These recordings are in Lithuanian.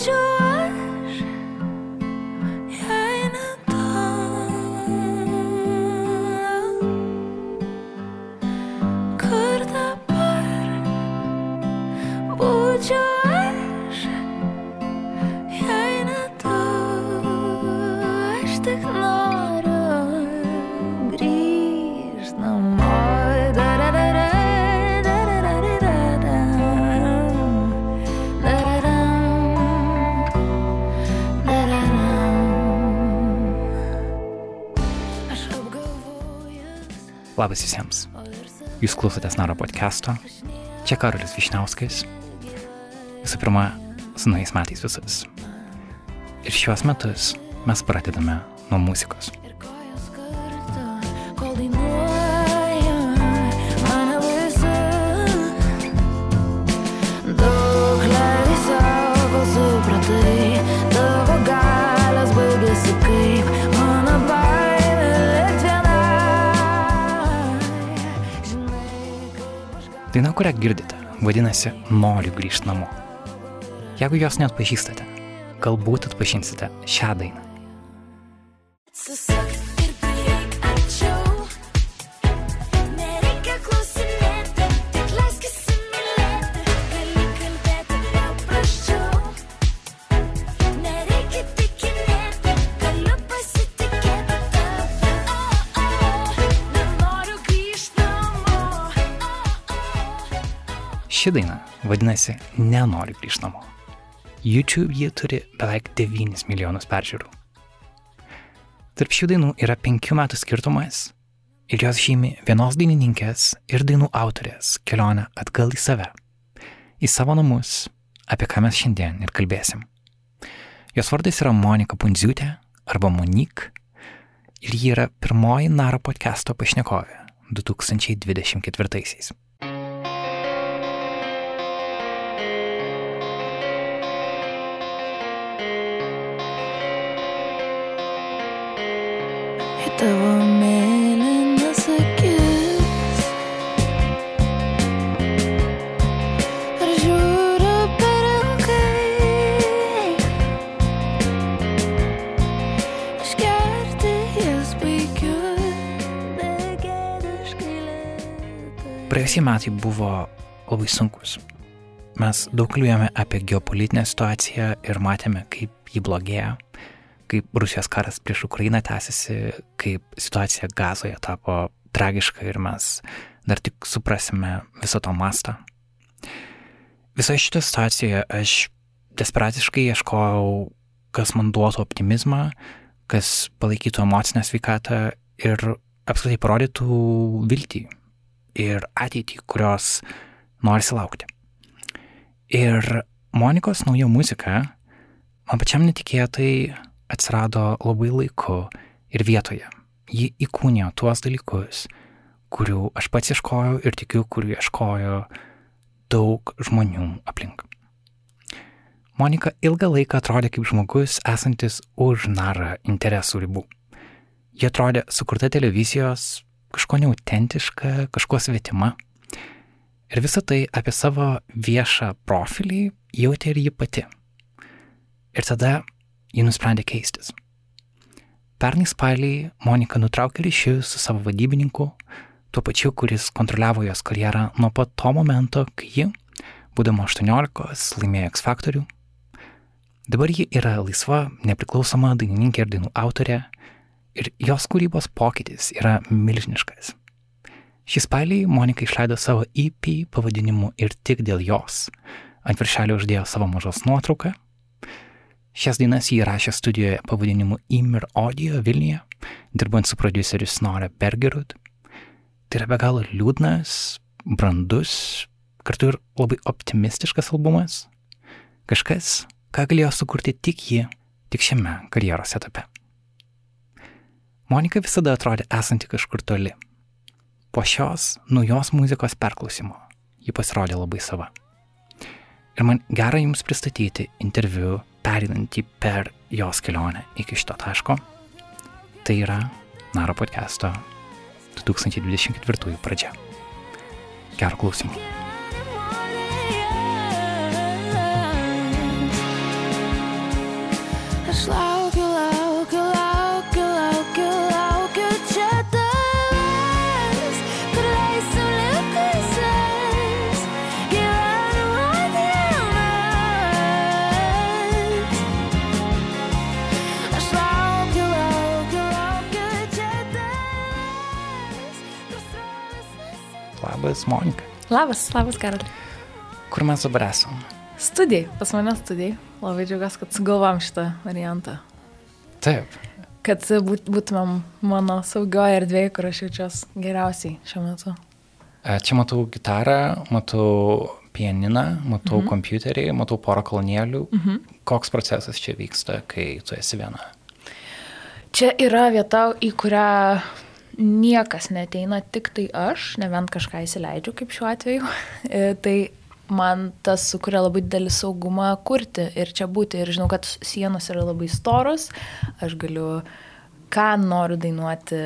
būčiau Labas visiems. Jūs klausotės Naro podcast'o. Čia Karolis Višniauskas. Visų pirma, su naujais metais visus. Ir šiuos metus mes pradedame nuo muzikos. Daina, kurią girdite, vadinasi Noriu grįžti namo. Jeigu jos net pažįstate, galbūt atpažinsite šią dainą. Susuk ir Ši daina vadinasi Nenoriu grįžti namo. YouTube jie turi beveik 9 milijonus peržiūrų. Tarp šių dainų yra penkių metų skirtumas ir jos žymi vienos dainininkės ir dainų autorės kelionę atgal į save, į savo namus, apie ką mes šiandien ir kalbėsim. Jos vardas yra Monika Pundziutė arba Monik ir ji yra pirmoji Naro podcast'o pašnekovė 2024-aisiais. Į tavo mėlynas akis Ar žiūriu per ilgai? Išgerti jas baigiu Begėdiškai lėtai. Praėjusie metai buvo labai sunkus. Mes daug kalbėjome apie geopolitinę situaciją ir matėme, kaip ji blogėja, kaip Rusijos karas prieš Ukrainą tęsiasi, kaip situacija gazoje tapo tragiška ir mes dar tik suprasime viso to mastą. Visoje šitoje situacijoje aš desperatiškai ieškojau, kas man duotų optimizmą, kas palaikytų emocinę sveikatą ir apskritai parodytų viltį ir ateitį, kurios norisi laukti. Ir Monikos nauja muzika man pačiam netikėtai atsirado labai laiku ir vietoje. Ji įkūnėjo tuos dalykus, kurių aš pats ieškojau ir tikiu, kurių ieškojo daug žmonių aplink. Monika ilgą laiką atrodė kaip žmogus esantis už narą interesų ribų. Ji atrodė sukurta televizijos, kažko neautentiška, kažko svetima. Ir visą tai apie savo viešą profilį jautė ir ji pati. Ir tada ji nusprendė keistis. Pernai spalį Monika nutraukė ryšius su savo vadybininku, tuo pačiu, kuris kontroliavo jos karjerą nuo pat to momento, kai ji, būdama 18, laimėjo X Factorių. Dabar ji yra laisva, nepriklausoma dainininkė ir dainų autorė, ir jos kūrybos pokytis yra milžiniškas. Šį spalį Monika išleido savo EP pavadinimu ir tik dėl jos. Ant viršelio uždėjo savo mažos nuotrauką. Šias dainas jį rašė studijoje pavadinimu Imir Audio Vilniuje, dirbant su prodiuseriu Snore Bergerud. Tai yra be galo liūdnas, brandus, kartu ir labai optimistiškas albumas. Kažkas, ką galėjo sukurti tik ji, tik šiame karjeros etape. Monika visada atrodė esanti kažkur toli. Po šios naujos muzikos perklausimo ji pasirodė labai sava. Ir man gera jums pristatyti interviu perinantį per jos kelionę iki šito taško. Tai yra Naro podcast'o 2024 pradžia. Gero klausimų. Labas Monika. Labas, labas, Karol. Kur mes dabar esam? Studijai, pas mane studijai. Labai džiaugiuosi, kad sugalvom šitą variantą. Taip. Kad būt, būtumėm mano saugioje erdvėje, kur aš jaučiuosi geriausiai šiuo metu. E, Čia matau gitarą, matau pianiną, matau mhm. kompiuterį, matau porą kolonėlių. Mhm. Koks procesas čia vyksta, kai tu esi viena? Čia yra vieta, į kurią niekas neteina, tik tai aš, nebent kažką įsileidžiu, kaip šiuo atveju. E, tai man tas sukuria labai didelį saugumą kurti ir čia būti. Ir žinau, kad sienos yra labai storos, aš galiu ką noriu dainuoti,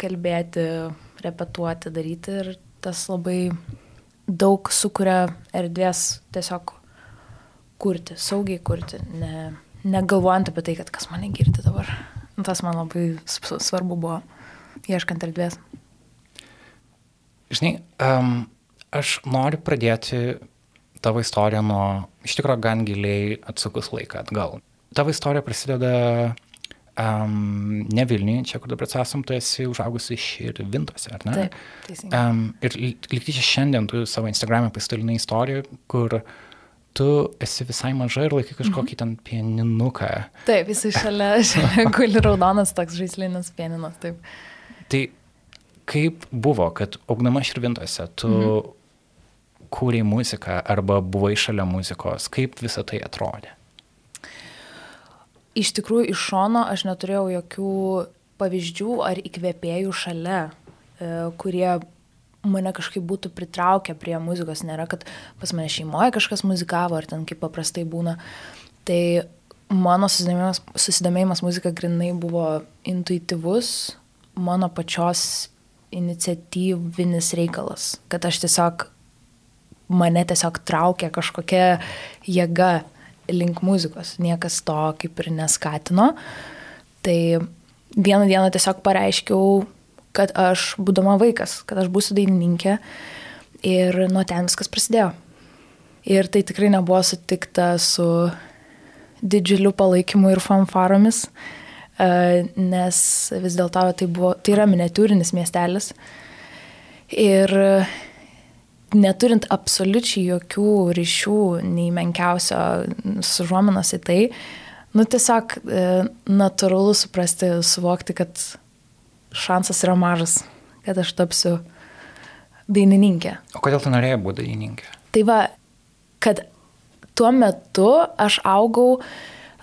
kalbėti, repetuoti, daryti ir tas labai daug sukuria erdvės tiesiog kurti, saugiai kurti, ne, negalvojant apie tai, kad kas mane girdi dabar. Tas man labai svarbu buvo, ieškant erdvės. Žinai, um, aš noriu pradėti tavo istoriją nuo, iš tikrųjų, gan giliai atsukus laiką atgal. Tavo istorija prasideda um, ne Vilniuje, čia kur dabar esam, tu esi užaugusi Širvintose, ar ne? Taip, teisingai. Um, ir likti čia šiandien tu savo Instagram'e pasidalinai istoriją, kur tu esi visai maža ir laikai kažkokį ten pianinuką. Taip, jisai šalia, šalia guli raudonas toks žaislinis pianinas, taip. Tai kaip buvo, kad augdama Širvintose tu mhm. kūrei muziką arba buvai šalia muzikos, kaip visa tai atrodė? Iš tikrųjų, iš šono aš neturėjau jokių pavyzdžių ar įkvėpėjų šalia, e, kurie mane kažkaip būtų pritraukę prie muzikos. Nėra, kad pas mane šeimoje kažkas muzikavo, ar ten kaip paprastai būna. Tai mano susidomėjimas, susidomėjimas muzika grinai buvo intuityvus, mano pačios iniciatyvinis reikalas, kad aš tiesiog, mane tiesiog traukia kažkokia jėga link muzikos, niekas to kaip ir neskatino. Tai vieną dieną tiesiog pareiškiau, kad aš, būdama vaikas, kad aš būsiu dainininkė ir nuo ten viskas prasidėjo. Ir tai tikrai nebuvo sutikta su didžiuliu palaikymu ir fanfaromis, e, nes vis dėlto tai, buvo, tai yra miniatūrinis miestelis. Ir neturint absoliučiai jokių ryšių, nei menkiausio sužuominos į tai, nu tiesiog e, natūralu suprasti, suvokti, kad šansas yra mažas, kad aš tapsiu dainininkė. O kodėl tu norėjai būti dainininkė? Tai va, kad tuo metu aš augau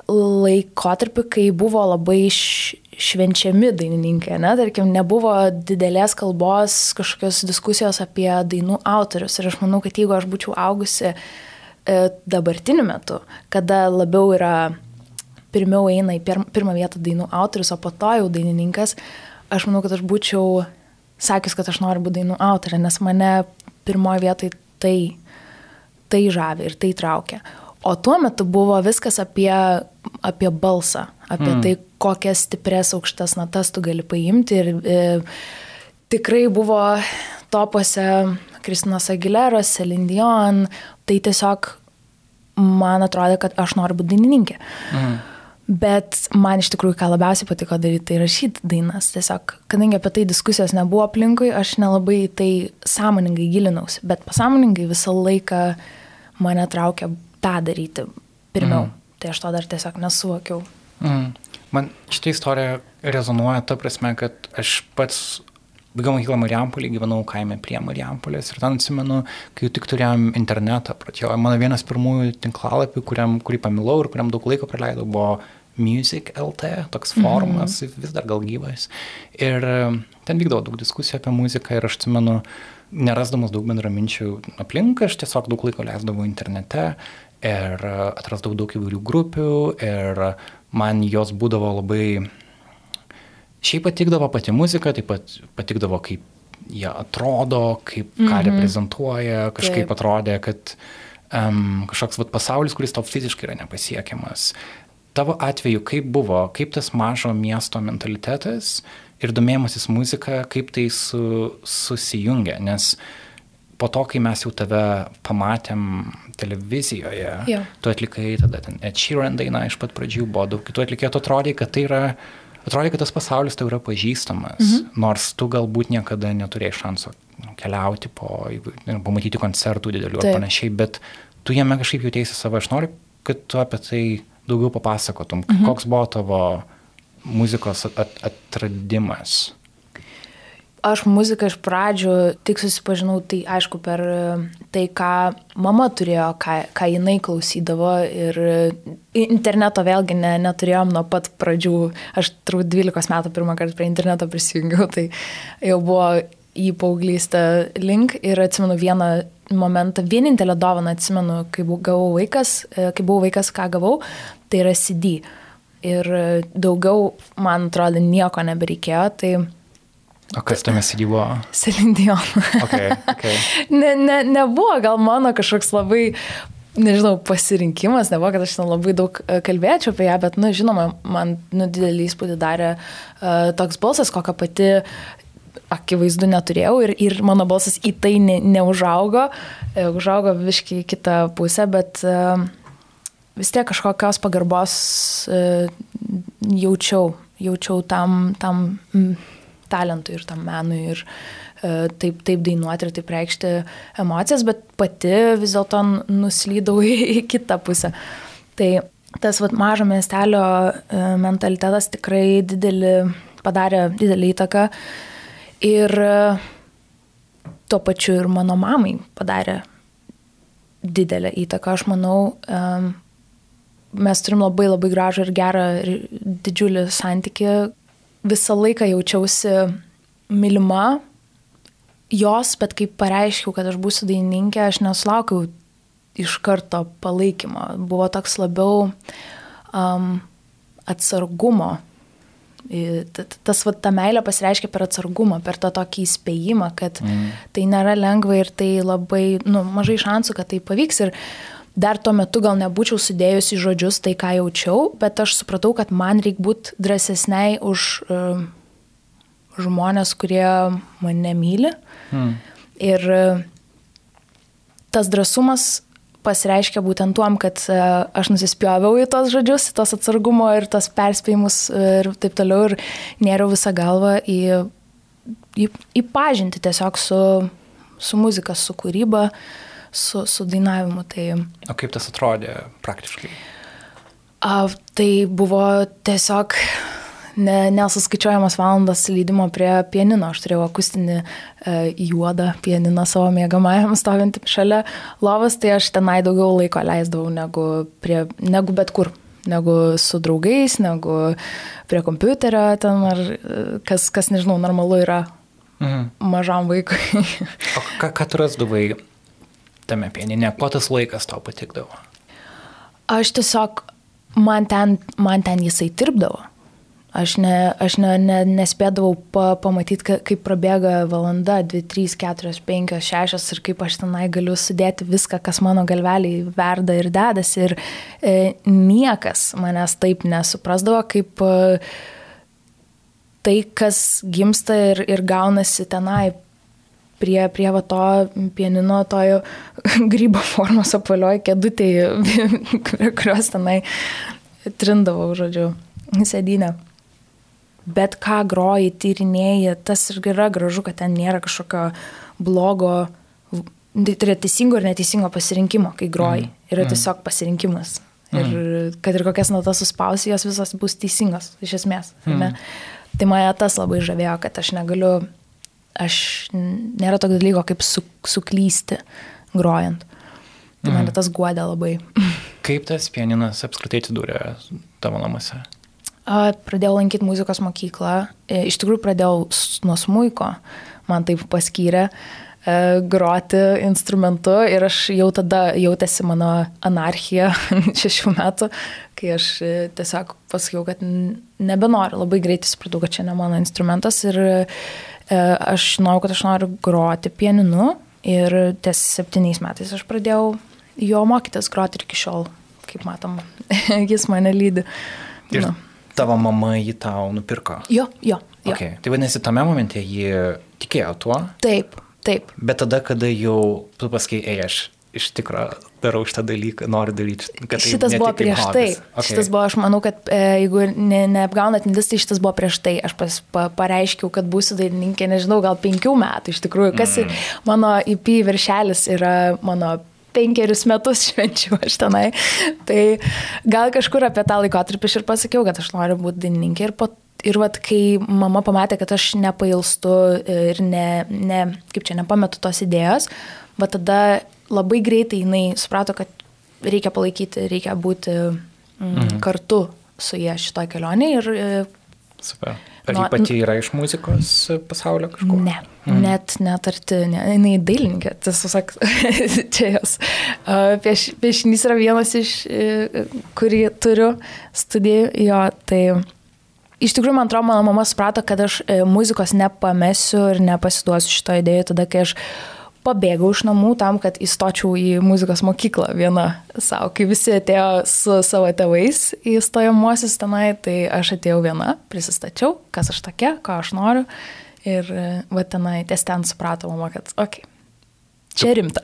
laikotarpį, kai buvo labai švenčiami dainininkai, ne, tarkim, nebuvo didelės kalbos kažkokios diskusijos apie dainų autorius. Ir aš manau, kad jeigu aš būčiau augusi e, dabartiniu metu, kada labiau yra, pirmiau eina į pir, pirmą vietą dainų autorius, o po to jau dainininkas, aš manau, kad aš būčiau sakęs, kad aš noriu būti dainų autorė, nes mane pirmoje vietoje tai, tai žavi ir tai traukia. O tuo metu buvo viskas apie, apie balsą, apie mm. tai, kokias stipres aukštas natas tu gali paimti. Ir e, tikrai buvo topuose Kristinos Aguileros, Celindion. Tai tiesiog man atrodė, kad aš noriu būti dainininkė. Mm. Bet man iš tikrųjų, ką labiausiai patiko daryti, tai rašyti dainas. Tiesiog, kadangi apie tai diskusijos nebuvo aplinkui, aš nelabai tai sąmoningai gilinausi. Bet pasąmoningai visą laiką mane traukia tą daryti pirmiau. Mm. Tai aš to dar tiesiog nesuvokiau. Mm. Man šitą istoriją rezonuoja ta prasme, kad aš pats baigiau mokyklą Marijampolį, gyvenau kaime prie Marijampolės ir ten atsimenu, kai tik turėjom internetą, pradėjo mano vienas pirmųjų tinklalapių, kuriam, kurį pamilau ir kuriam daug laiko praleidau, buvo Music LT, toks forumas, mm -hmm. vis dar gal gyvas. Ir e, ten vykdavo daug diskusijų apie muziką ir aš atsimenu, nerasdamas daug bendraminčių aplink, aš tiesiog daug laiko leisdavau internete ir atrasdavau daug įvairių grupių ir man jos būdavo labai... Šiaip patikdavo pati muzika, taip pat patikdavo, kaip jie atrodo, kaip ką mm -hmm. reprezentuoja, kažkaip taip. atrodė, kad um, kažkoks vat, pasaulis, kuris tau fiziškai yra nepasiekiamas. Tavo atveju, kaip buvo, kaip tas mažo miesto mentalitetas ir domėjimasis muzika, kaip tai su, susijungia, nes po to, kai mes jau tave pamatėm televizijoje, jo. tu atlikai tada ten Ed Sheeran dainą iš pat pradžių, buvo daug kitų atlikėjų, tu atrodė, kad tai yra atrodo, kad tas pasaulis tau yra pažįstamas, mhm. nors tu galbūt niekada neturėjai šanso keliauti po, pamatyti koncertų didelių ar Taip. panašiai, bet tu jame kažkaip jautėsi savo. Aš noriu, kad tu apie tai daugiau papasakotum. Mhm. Koks buvo tavo muzikos at- at atradimas? Aš muziką iš pradžių tik susipažinau, tai aišku, per e, tai, ką mama turėjo, ką, ką jinai klausydavo ir e, interneto vėlgi ne, neturėjom nuo pat pradžių. Aš turbūt 12 metų pirmą kartą prie interneto prisijungiau, tai jau buvo į paauglystę link ir atsimenu vieną momentą, vienintelę dovaną atsimenu, kai bu- gavau vaikas, e, kai buvau vaikas, ką gavau, tai yra CD. Ir e, daugiau, man atrodo, nieko nebereikėjo, tai O kas tame buvo? Selindion. Okay, okay. ne, ne, nebuvo gal mano kažkoks labai, nežinau, pasirinkimas, nebuvo, kad aš ten labai daug e, kalbėčiau apie ją, bet, na, žinoma, man nu, didelį įspūdį darė uh, toks balsas, kokią pati akivaizdu neturėjau ir, ir mano balsas į tai ne, neužaugo, e, užaugo viškai kitą pusę, bet uh, vis tiek kažkokios pagarbos uh, jaučiau, jaučiau tam, tam talentui ir tam menui ir uh, taip, taip dainuoti ir taip reikšti emocijas, bet pati vis dėlto nuslydau į, kitą pusę. Tai tas vat, mažo miestelio uh, mentalitetas tikrai didelį, padarė didelį įtaką ir uh, tuo pačiu ir mano mamai padarė didelę įtaką. Aš manau, um, mes turim labai labai gražų ir gerą ir didžiulį santyki. Visą laiką jaučiausi mylima jos, bet kai pareiškiau, kad aš būsiu dainininkė, aš nesulaukiau iš karto palaikymo. Buvo toks labiau um, atsargumo. Tas, va, ta meilė pasireiškia per atsargumą, per tą tokį įspėjimą, kad mm. tai nėra lengva ir tai labai, nu, mažai šansų, kad tai pavyks. Ir dar tuo metu gal nebūčiau sudėjusi žodžius tai, ką jaučiau, bet aš supratau, kad man reikia būti drąsesniai už uh, žmonės, kurie mane myli. Hmm. Ir e, tas drąsumas pasireiškia būtent tuom, kad e, aš nusispjoviau į tos žodžius, į tos atsargumo ir tos perspėjimus ir taip toliau ir nėriau visą galvą į, į, į pažinti tiesiog su, su muzika, su kūryba, su, su dainavimu. Tai, O kaip tas atrodė praktiškai? a, tai buvo tiesiog ne, nesuskaičiuojamas valandas leidimo prie pianino. Aš turėjau akustinį e, juodą pianiną savo mėgamajam stovintį šalia lovas, tai aš tenai daugiau laiko leisdavau negu, prie, negu bet kur. Negu su draugais, negu prie kompiuterio, ten ar e, kas, kas nežinau, normalu yra Mhm. mažam vaikui. O ką, ką tu rasdavai tame pieninė? Kuo tas laikas tau patikdavo? Aš tiesiog, man ten, man ten jisai tirpdavo. Aš, ne, aš ne, ne, nespėdavau pa, pamatyti, ka- kaip prabėga valanda, 2, 3, 4, 5, 6 ir kaip aš tenai galiu sudėti viską, kas mano galveliai verda ir dedasi. Ir e, niekas manęs taip nesuprasdavo, kaip e, tai, kas gimsta ir, ir gaunasi tenai prie, prie va to pianino, tojo grybo formos apvalioje kėdutėje, kurios tenai trindavau, žodžiu, sėdynę. Bet ką groji, tyrinėjai, tas ir yra gražu, kad ten nėra kažkokio blogo, tai yra teisingo ir neteisingo pasirinkimo, kai groji. Mhm. Yra Mhm. tiesiog pasirinkimas. Ir kad ir kokias natas suspausi, jos visos bus teisingos, iš esmės. ne? Tai mane tas labai žavėjo, kad aš negaliu, aš nėra tokio dalyko kaip su, suklysti grojant. Tai mane tas guodė labai. Kaip tas pianinas apskritai atsidūrė tavo namuose? Pradėjau lankyti muzikos mokyklą. E, Iš tikrųjų pradėjau nuo smuiko. Man taip paskyrė e, groti instrumentu ir aš jau tada jautėsi mano anarchija šešių metų, kai aš e, tiesiog pasakiau, kad nebenoriu. Labai greitai supratau, kad čia ne mano instrumentas ir aš žinojau, kad aš noriu groti pianinu ir ties septyniais metais aš pradėjau jo mokytis groti ir iki šiol, kaip matom, jis mane lydi. Ir Nu. Tavo mama jį tau nupirko. Jo, jo. jo. Okay. Tai vadinasi, tame momente ji tikėjo tuo, Taip, taip. bet tada, kada jau tu pasakai, ei, aš iš tikrųjų darau šitą dalyką, noriu daryti. kad tai Šitas buvo prieš tai. hobis. Okay. Šitas buvo, aš manau, kad e, jeigu ne, neapgaunat mintis, tai šitas buvo prieš tai. Aš pas, pa, pareiškiau, kad būsiu dainininkė, nežinau, gal penkių metų iš tikrųjų. Kas mm. mano IP viršelis yra mano penkerius metus švenčiu aš tenai. Tai gal kažkur apie tą laikotarpį aš ir pasakiau, kad aš noriu būti dainininkė. Ir, po, ir vat, kai mama pamatė, kad aš nepailstu ir ne, ne, kaip čia nepametu tos idėjos, va tada labai greitai jinai suprato, kad reikia palaikyti, reikia būti mm, mhm. kartu su jie šitoje kelionėje. Ir, e, Super. Ar Nu, ji pati yra iš muzikos pasaulio kažkur? Ne, mm. net, net arti, ne, jinai dailininkė, tiesą sakant, čia jos. Pieš, piešinys yra vienas iš, uh, kurį turiu studijų, jo, tai iš tikrųjų, man atrodo, mano mama suprato, kad aš uh, muzikos nepamesiu ir nepasiduosiu šito idėjų, tada kai aš pabėgau iš namų tam, kad įstočiau į muzikos mokyklą viena savo. Kai visi atėjo su savo tėvais į stojamuosius tenai, tai aš atėjau viena, prisistačiau, kas aš tokia, ką aš noriu. Ir e, va tenai ties ten suprato mama, kad, okei, okay, čia rimta.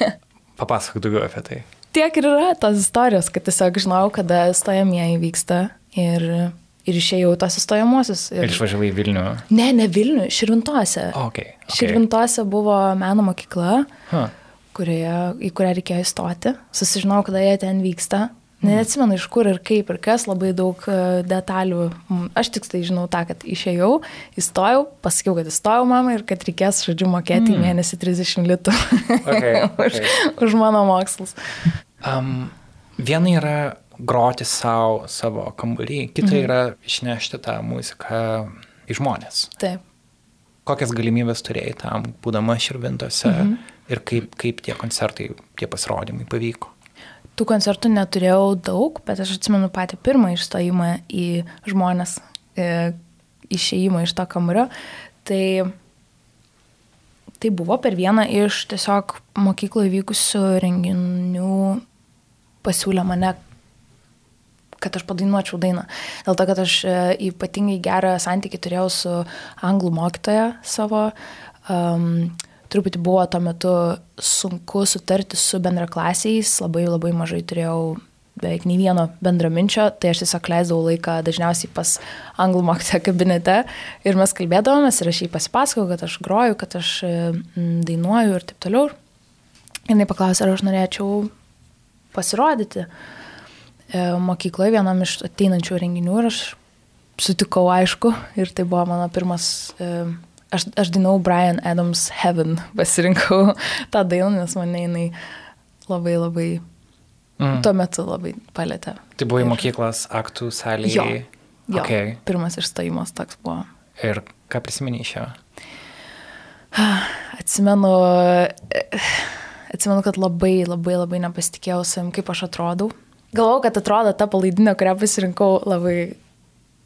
Papasakok daugiau apie tai. Tiek ir yra tos istorijos, kad tiesiog žinau, kada stojamieji vyksta ir, ir išėjau tos įstojamuosius. Ir išvažiavai į Vilnių. Ne, ne Vilnių, Širvintose. Okay, okay. Širvintose buvo meno mokykla, Huh. kurioje, į kurią reikėjo įstoti. Susižinau, kada jie ten vyksta. Neatsimenu iš kur ir kaip ir kas, labai daug e, detalių. Aš tik tai žinau tą, kad išėjau, įstojau, pasakiau, kad įstojau mamai ir kad reikės, žodžiu, mokėti mm. mėnesį 30 litų Okay, už, okay. už mano mokslus. Um, viena yra groti savo, savo kambarį, kita mhm. yra išnešti tą muziką į žmonės. Taip. Kokias galimybės turėjai tam, būdama širvintose mhm. ir kaip, kaip tie koncertai, tie pasirodymai pavyko? Tų koncertų neturėjau daug, bet aš atsimenu patį pirmą išstojimą į žmonės, e, išėjimą iš to kambario. Tai, tai buvo per vieną iš tiesiog mokykloje vykusių renginių pasiūlė mane kad aš padainuočiau dainą. Dėl to, kad aš e, ypatingai gerą santykį turėjau su anglų mokytoja savo. Um, truputį buvo tuo metu sunku sutarti su bendraklasiais, labai labai mažai turėjau beveik nei vieno bendraminčio, tai aš tiesiog leisdavau laiką dažniausiai pas anglų mokytoją kabinete ir mes kalbėdavomės ir aš jai pasipasakau, kad aš groju, kad aš mm, dainuoju ir taip toliau. Ir jinai paklausė, ar aš norėčiau pasirodyti e, mokykloje vienam iš ateinančių renginių ir aš sutikau, aišku, ir tai buvo mano pirmas e, aš, aš dainau Brian Adams Heaven, pasirinkau tą dainą, nes mane jinai labai labai, mm. tuo metu labai palėtė. Tai buvo į Ir- mokyklos aktų salėje. Jo. Jo, Okay. pirmas išstojimas toks buvo. Ir ką prisimeni iš jo? Atsimenu, atsimenu, kad labai labai labai nepasitikėjau savim, kaip aš atrodau. Galvojau, kad atrodo ta palaidinė, kurią pasirinkau labai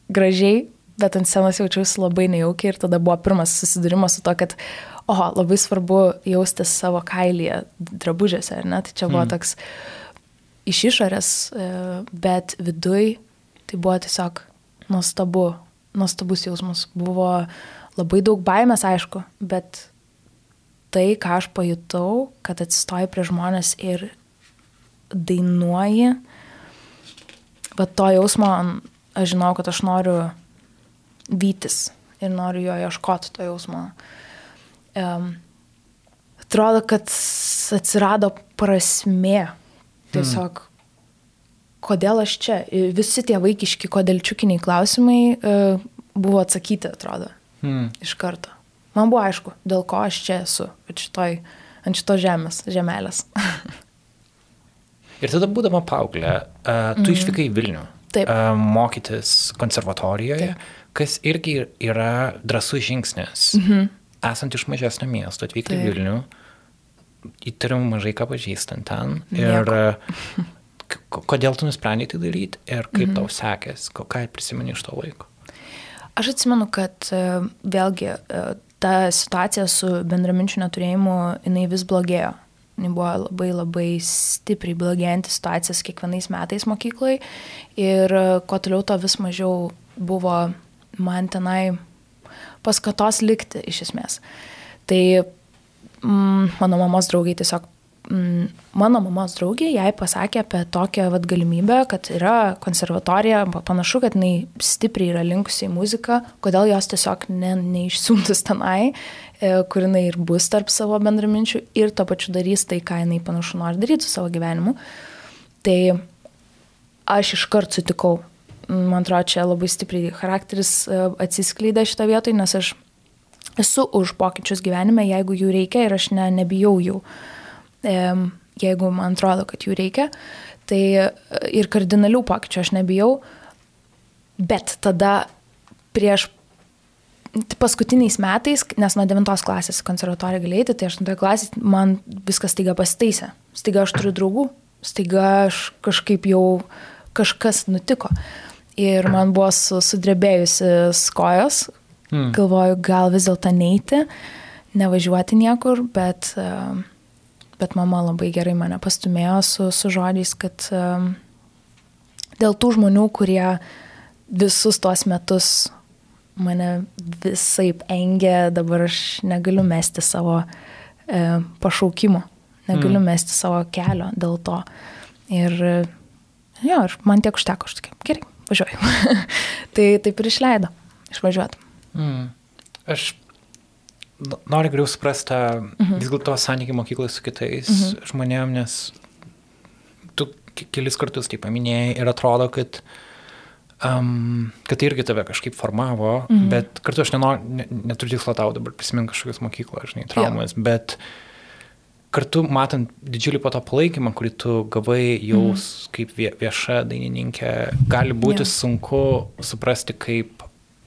gražiai, bet ant scenos jaučiausi labai nejaukiai ir tada buvo pirmas susidūrimas su to, kad, oho, labai svarbu jaustis savo kailyje, drabužiuose, ar ne? Tai čia buvo Mm. toks iš išorės, e, bet viduj tai buvo tiesiog nuostabu, nuostabus jausmas. Buvo labai daug baimės, aišku, bet tai, ką aš pajutau, kad atsistoji prie žmonės ir dainuoji, bet to jausmo aš žinau, kad aš noriu vytis ir noriu jo ieškoti to jausmo. Um, atrodo, kad atsirado prasmė. Tiesiog, kodėl aš čia? Visi tie vaikiški, kodėl čiukiniai klausimai uh, buvo atsakyti, atrodo, Hmm. iš karto. Man buvo aišku, dėl ko aš čia esu, šitoj, ant šitos žemės, žemelės. Ir tada būdama paauglė, tu mm. išvykai į Vilnių. Taip. Mokytis konservatorijoje, Taip. kas irgi yra drasus žingsnis. Mhm. Esant iš mažesnio miesto, atvykti į Taip. Vilnių, įtariam mažai ką pažįstant ten. Nieko. Ir kodėl tu nusprendai tai daryti ir kaip Mhm. tau sekės, ką prisimeni iš to laiko. Aš atsimenu, kad e, vėlgi e, ta situacija su bendraminčių neturėjimu, jinai vis blogėjo. Jinai buvo labai labai stipriai blogėjanti situacija su kiekvienais metais mokyklai ir e, kuo toliau, to vis mažiau buvo man tenai paskatos likti iš esmės. Tai mm, mano mamos draugai tiesiog mano mamos draugė jai pasakė apie tokią vat, galimybę, kad yra konservatorija, pa- panašu, kad jinai stipriai yra linkusi į muziką, kodėl jos tiesiog ne, neišsiuntus tenai, e, kur jinai ir bus tarp savo bendraminčių ir to pačiu darys tai, ką jinai panašu nori daryti su savo gyvenimu. Tai aš iškart sutikau. Man atrodo, čia labai stipriai charakteris e, atsiskleidė šitą vietą, nes aš esu už pokyčius gyvenime, jeigu jų reikia ir aš ne, nebijau jų. Em, Jeigu man atrodo, kad jų reikia, tai e, ir kardinalių pokyčių aš nebijau, bet tada prieš paskutiniais metais, nes nuo 9 klasės konservatoriją galėjai, tai 8 klasės man viskas staiga pasitaisė. Staiga aš turiu draugų, staiga aš kažkaip jau kažkas nutiko. Ir man buvo su, sudrebėjusi kojos, Hmm. galvoju, gal vis dėlto neiti, nevažiuoti niekur, bet, e, bet mama labai gerai mane pastumėjo su, su žodžiais, kad e, dėl tų žmonių, kurie visus tuos metus mane visai engė, dabar aš negaliu mesti savo e, pašaukimo, negaliu Mm. mesti savo kelio dėl to. Ir jo, ir man tiek užteko, aš tokia, gerai, važiuoju. tai taip ir išleido, išvažiuoti. Mm. Aš noriu geriau suprasti tą Mhm. vis dėlto santykių mokykloje su kitais mhm. žmonėm, nes tu ke- kelis kartus tai paminėjai ir atrodo, kad, um, kad tai irgi tave kažkaip formavo, mhm. bet kartu aš nenor, ne, neturiu tikslo tau dabar prisiminti kažkokias mokyklos, žinai, traumas, yeah. bet kartu matant didžiulį po to palaikymą, kurį tu gavai jaus mm. kaip vie- vieša dainininkė, gali būti yeah. sunku suprasti, kaip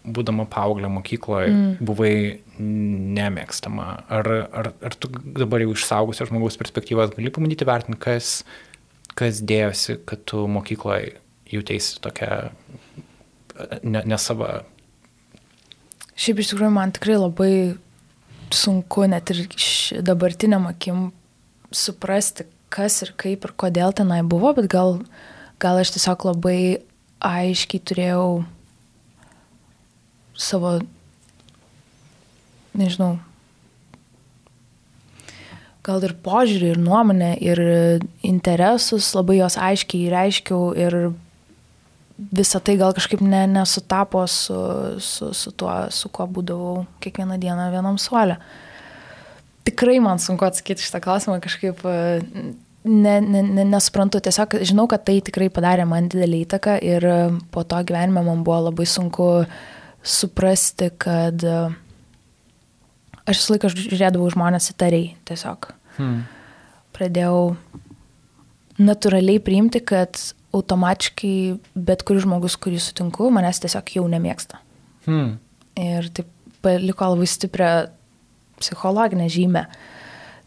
būdama paauglė mokykloje mm. buvai nemėgstama. Ar, ar, ar tu dabar jau išsaugusio žmogaus perspektyvas gali pamatyti vertinti, kas, kas dėjosi, kad tu mokykloje jautėsi tokia ne, nesava. Šiaip iš tikrųjų man tikrai labai sunku net ir dabartiniam akim suprasti, kas ir kaip ir kodėl tenai buvo, bet gal, gal aš tiesiog labai aiškiai turėjau savo, nežinau, gal ir požiūrį, ir nuomonę, ir interesus labai jos aiškiai reiškiau ir visą tai gal kažkaip ne, nesutapo su, su, su tuo, su kuo būdavau kiekvieną dieną vienam suolė. Tikrai man sunku atsakyti šitą klausimą, kažkaip e, ne, ne, ne, nesuprantu, tiesiog žinau, kad tai tikrai padarė man didelį įtaką ir po to gyvenime man buvo labai sunku suprasti, kad e, aš visą laiką žiūrėdavau žmonės įtariai tiesiog. Hmm. Pradėjau natūraliai priimti, kad automatiškai bet kuris žmogus, kurį sutinku, manęs tiesiog jau nemėgsta. Hmm. Ir taip paliko labai stiprią psichologinę žymę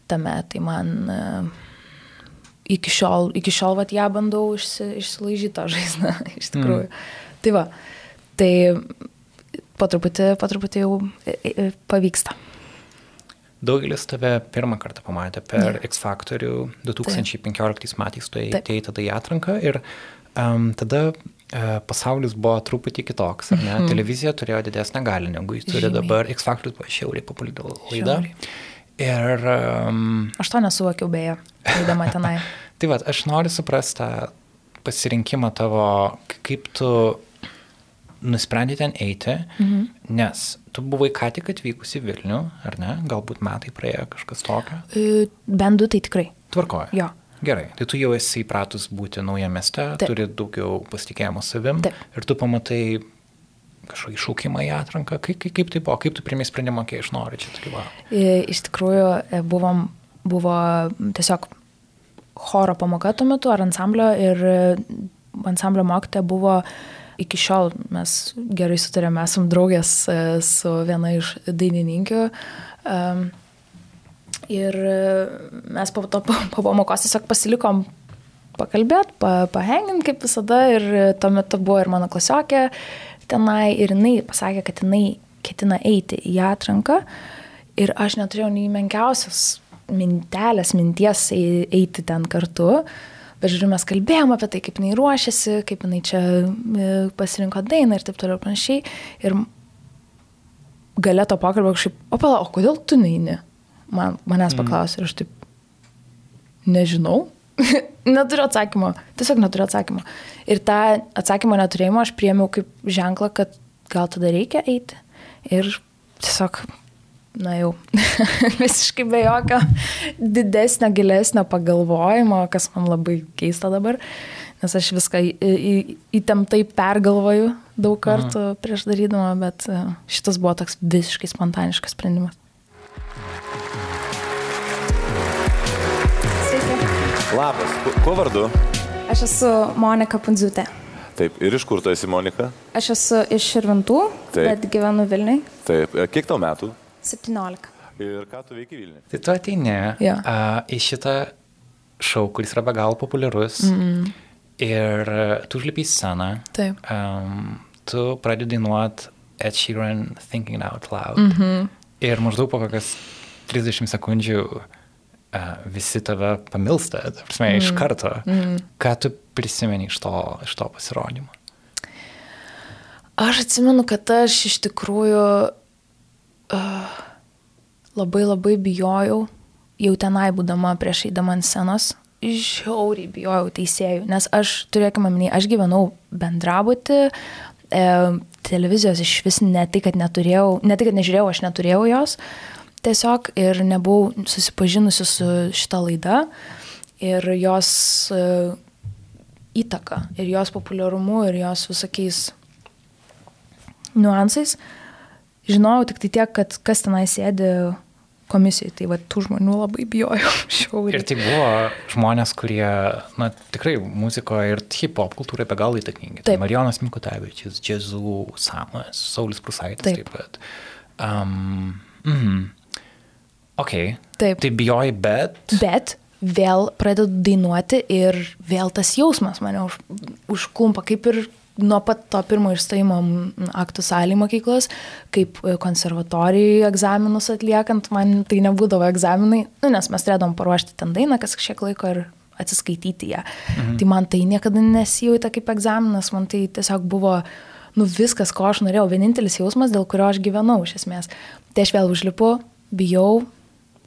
tame. Tai man e, iki šiol, iki šiol vat, ją bandau išsi, išsilaižyti tą žaizdą, iš tikrųjų. Mm. Tai va, tai po truputį, po truputį jau e, e, pavyksta. Daugelis tave pirmą kartą pamatė per Jo. X Factorių 2015 metais, tu Taip. atėjai tada į atranką ir um, tada pasaulis buvo truputį kitoks, ne? Mhm. Televizija turėjo didesnę galę negu jis turi Žymiai. dabar. X Factorius buvo šiauriai populiari laida. Žiauriai. Ir um, Aš to nesuvokiau beje, eidama tenai. tai va, aš noriu suprasti tą pasirinkimą tavo, kaip tu nusprendė ten eiti, mhm. nes tu buvai ką tik atvykusi Vilnių, ar ne? Galbūt metai praėjo kažkas tokio. E, Bent du tai tikrai. Tvarkoja. Jo. Gerai, tai tu jau esi įpratus būti nauja mieste, Taip. turi daugiau pasitikėjimo savim Taip. ir tu pamatai kažkokį šaukimą į atranką. Kaip, kaip, kaip tai buvo, kaip tu primės sprendimą, kai aš noriu čia dalyvauti? E, Iš tikrųjų, e, buvom, buvo tiesiog choro pamoka tuo metu ar ansamblio ir ansamblio mokytoja buvo iki šiol mes gerai sutarėme, esam draugės e, su viena iš dainininkių. Ir e, mes po, to, po pamokos tiesiog pasilikom pakalbėti, pa, pahengint kaip visada ir e, tuo metu buvo ir mano klasiokė tenai ir jinai pasakė, kad jinai ketina eiti į atranką ir aš neturėjau nei menkiausios mintelės, minties ei- eiti ten kartu. Bet žiūrėjau, mes kalbėjome apie tai, kaip jinai ruošiasi, kaip jinai čia e, pasirinko dainą ir taip toliau ir panašiai. Ir gale to pokalbio kažkaip, o pala, o kodėl tu neini? Man, manęs Mm. paklausė ir aš taip, nežinau. neturiu atsakymo. Tiesiog neturiu atsakymo. Ir tą atsakymo neturėjimą aš priemiau kaip ženklą, kad gal tada reikia eiti. Ir tiesiog, na jau, visiškai be jokio didesnio, gilesnio pagalvojimo, kas man labai keista dabar, nes aš viską įtemptai pergalvoju daug kartų mhm. prieš darydama, bet e, šitas buvo toks visiškai spontaniškas sprendimas. Labas, Ku- kuo vardu? Aš esu Monika Pundziutė. Taip, ir iš kur tu esi Monika? Aš esu iš Širvintų, Taip. bet gyvenu Vilniui. Taip, e, kiek tau metų? 17. Ir ką tu veiki Vilniuje? Tai tu ateini Jo. a, į šitą šou, kuris yra be galo populiarus. Mm. Ir a, tu užlipi į sceną. Taip. Um, tu pradedi dainuot Ed Sheeran Thinking Out Loud. Mm -hmm. Ir maždaug po kokias 30 sekundžių uh, visi tave pamilsta, ta prasme, mm. iš karto. Mm. Ką tu prisimeni iš to, iš to pasirodymo? Aš atsimenu, kad aš iš tikrųjų uh, labai labai bijojau, jau tenai būdama prieš eidama ant scenos, žiauriai bijojau teisėjų, nes aš, turėkime minį, aš gyvenau bendrabutį, e, televizijos iš vis ne tai, kad neturėjau, ne tai, kad nežiūrėjau, aš neturėjau jos, tiesiog ir nebuvau susipažinusi su šita laida ir jos e, įtaka, ir jos populiarumu, ir jos visokiais niuansais. Žinojau tik tai tiek, kad kas tenai sėdi komisijai, tai va tų žmonių labai bijojau Ir šiauriai. tai buvo žmonės, kurie, na, tikrai muzikoje ir hip-hop kultūrai be galo įtakingi. Tai. Marijonas Mikutavičius, Džezų, Samas, Saulis Prusaitis taip, Taip. pat. Um, mm, ok. Taip. Tai bijoji, bet... Bet vėl pradedu dainuoti ir vėl tas jausmas mane už, užklumpa, kaip ir nuo pat to pirmo išstojimo aktų salį mokyklos, kaip e, konservatorijai egzaminus atliekant, man tai nebūdavo egzaminai, nu, nes mes turėdom paruošti ten dainą, kas kažkiek laiko ir atsiskaityti ją. Mhm. Tai man tai niekada nesijauta kaip egzaminas, man tai tiesiog buvo nu, viskas, ko aš norėjau, vienintelis jausmas, dėl kurio aš gyvenau iš esmės. Tai aš vėl užlipu, bijau,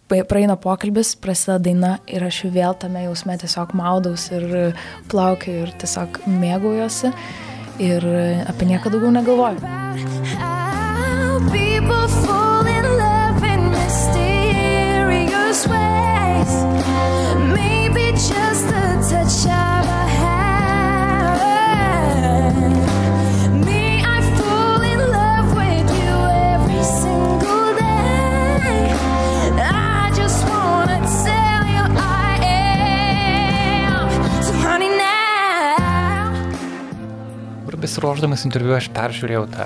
praeina pokalbis, prasideda daina ir aš vėl tame jausme tiesiog maudaus ir plaukiu ir tiesiog mėgaujuosi ir apie nieką daugiau negalvoju. People fall Ir besiruošdamas interviu aš peržiūrėjau tą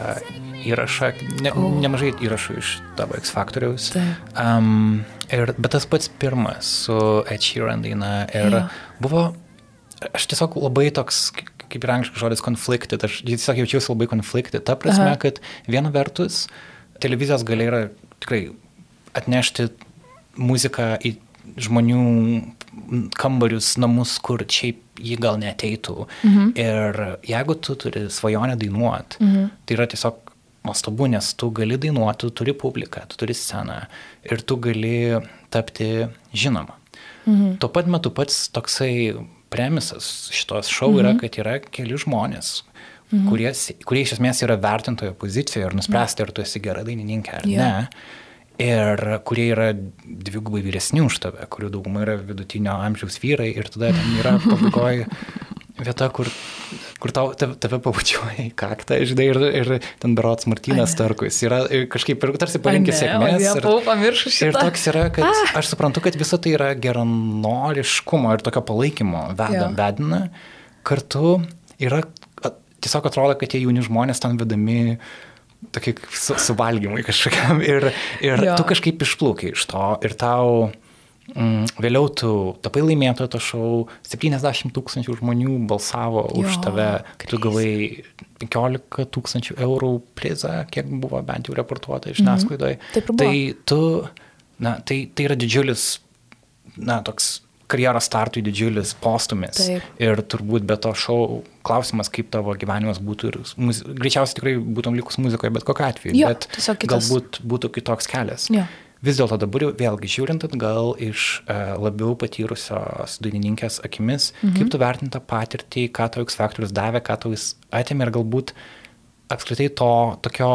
įrašą, ne, nemažai įrašų iš tavo X Factoriaus. Taip. Um, ir, bet tas pats pirmas su Ed Sheeran daina ir Jo. buvo, aš tiesiog labai toks, kaip ir angliškas žodis, conflicted, aš tiesiog jaučiausi labai conflicted, ta prasme, Aha. kad viena vertus televizijos galia yra tikrai atnešti muziką į žmonių kambarius, namus, kur šiaip jį gal neteitų. Mhm. Ir jeigu tu turi svajonę dainuoti, mhm. tai yra tiesiog nuostabu, nes tu gali dainuoti, tu turi publiką, tu turi sceną ir tu gali tapti žinoma. Mhm. Tuo pat metu pats toksai premisas šitos šou mhm. yra, kad yra keli žmonės, mhm. kurie, kurie iš esmės yra vertintojo pozicijoje ir nuspręsti, ar tu esi gera dainininkė ar Jo. ne. Ir kurie yra dvigubai vyresni už tave, kurių dauguma yra vidutinio amžiaus vyrai ir tada ten yra pabaigoje vieta, kur, kur tau, tave, tave pabučiuoja į kaktą, žinai, ir, ir ten berots Martynas Tarkus. Yra ir kažkaip ir tarsi palinkė sėkmės. Ir, ir toks yra, kad ah. aš suprantu, kad visa tai yra geranoriškumo ir tokio palaikymo veda, vedina. Kartu yra, tiesiog atrodo, kad tie jauni žmonės ten vedami tokie kaip su, suvalgymai kažkokiam ir, ir Jo. tu kažkaip išplaukai iš to ir tau mm, vėliau tu tapai laimėtojo to šou, 70 tūkstančių žmonių balsavo jo, už tave, kai tu gavai 15 tūkstančių eurų prizą, kiek buvo bent jau reportuota iš žiniasklaidoje. Buvo. Tai tu, na, tai, tai yra didžiulis, na, toks karjeros startui didžiulis postumis. Taip. Ir turbūt be to šou klausimas, kaip tavo gyvenimas būtų ir muzi... greičiausiai tikrai būtum likus muzikoje, bet kokiu atveju. Jo, bet galbūt būtų kitoks kelias. Jo. vis dėlto dabar jau vėlgi žiūrint atgal iš e, labiau patyrusios dainininkės akimis, mhm. kaip tu vertinti tą patirtį, ką tau X faktorius davė, ką tau jis atėmė ir galbūt apskritai to tokio,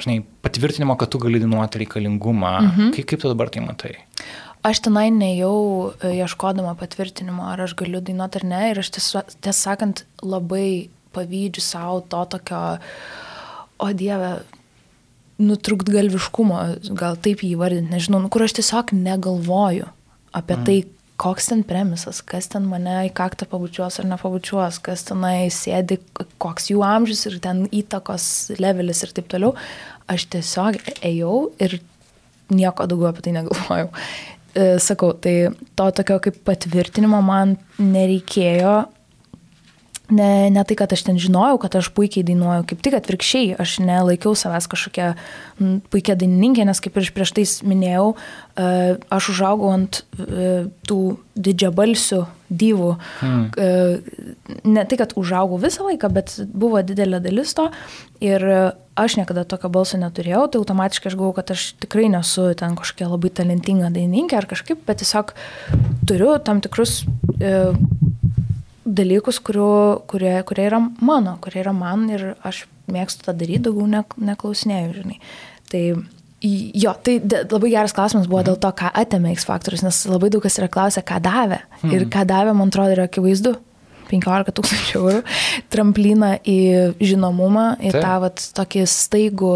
žinai, patvirtinimo, kad tu gali dainuoti reikalingumą. Mhm. Kaip, kaip tu dabar tai matai? Aš tenai nejau e, ieškodama patvirtinimo, ar aš galiu dainuoti ar ne. Ir aš tiesą sakant labai pavydžiu savo to tokio, o Dieve, nutrukt galviškumo, gal taip jį vardinti, nežinau, nu, kur aš tiesiog negalvoju apie mm. tai, koks ten premisas, kas ten mane į kaktą pabučiuos ar nepabučiuos, kas tenai sėdi, koks jų amžius ir ten įtakos levelis ir taip toliau. Aš tiesiog ėjau ir nieko daugiau apie tai negalvojau. Sakau, tai to tokio kaip patvirtinimo man nereikėjo, ne, ne tai, kad aš ten žinojau, kad aš puikiai dainuoju, kaip tik atvirkščiai, aš nelaikiau savęs kažkokia puikia dainininkė, nes kaip ir prieš tai minėjau, e, aš užaugau ant e, tų didžiabalsių dyvų. Hmm. E, ne tai, kad užaugau visą laiką, bet buvo didelė dalis to ir aš niekada tokio balso neturėjau, tai automatiškai aš galvoju, kad aš tikrai nesu ten kažkokia labai talentinga dainininkė ar kažkaip, bet tiesiog turiu tam tikrus dalykus, kurių, kurie, kurie yra mano, kurie yra man ir aš mėgstu tą daryti, daugiau ne, neklausinėjau, žinai. Tai jo, tai labai geras klausimas buvo dėl to, ką atėmė X faktorius, nes labai daug kas yra klausę, ką davė. Hmm. Ir ką davė, man atrodo, yra akivaizdu. 15 tūkstančių eurų, trampliną į žinomumą, į Taip. tą vat, tokį staigų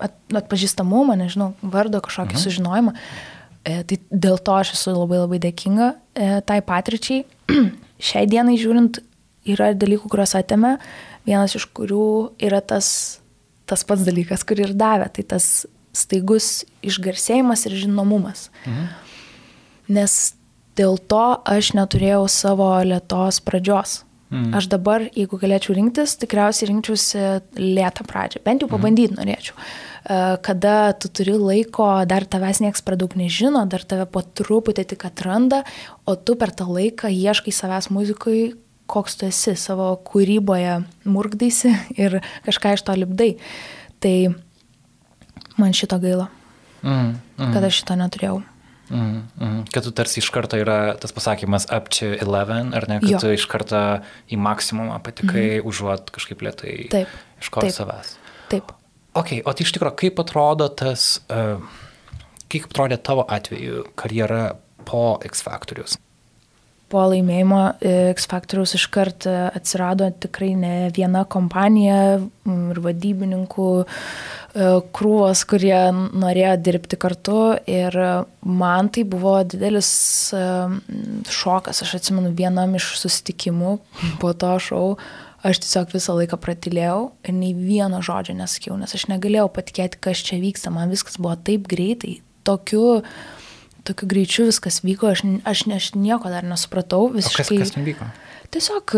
at, atpažįstamumą, nežinau, vardo kažkokį mhm. sužinojimą. E, tai dėl to aš esu labai labai dėkinga e, tai patirčiai. Šiai dienai žiūrint, yra dalykų, kuriuos atėmė, vienas iš kurių yra tas, tas pats dalykas, kurį ir davė, tai tas staigus išgarsėjimas ir žinomumas. Mhm. Nes dėl to aš neturėjau savo lietos pradžios. Mhm. Aš dabar, jeigu galėčiau rinktis, tikriausiai rinkčiausi lėtą pradžią. Bent jau pabandyti mhm. norėčiau. E, kada tu turi laiko, dar tavęs niekas per daug nežino, dar tave po truputį tik atranda, o tu per tą laiką ieškai savęs muzikoje, koks tu esi savo kūryboje, murgdaisi ir kažką iš to lipdai. Tai man šito gaila, mm, mm. kad aš šito neturėjau. Mm, mm. Kad tu tarsi iš karto yra tas pasakymas up to 11, ar ne, kad jo. tu iš karto į maksimumą patikai, mm. užuot kažkaip lietai iš ko savęs. Taip. Ok, o tai iš tikrųjų, kaip atrodo tas, uh, kaip atrodė tavo atveju karjera po X Factorius? Po laimėjimo e, X Factorius iškart e, atsirado tikrai ne viena kompanija ir vadybininkų krūvos, kurie norėjo dirbti kartu ir man tai buvo didelis šokas. Aš atsimenu vienam iš susitikimų po to šau, aš tiesiog visą laiką pratilėjau ir nei vieno žodžio nesakiau, nes aš negalėjau patikėti, kas čia vyksta, man viskas buvo taip greitai, tokiu, tokiu greičiu viskas vyko, aš, aš, aš nieko dar nesupratau visiškai. O kas, kas vyko? Tiesiog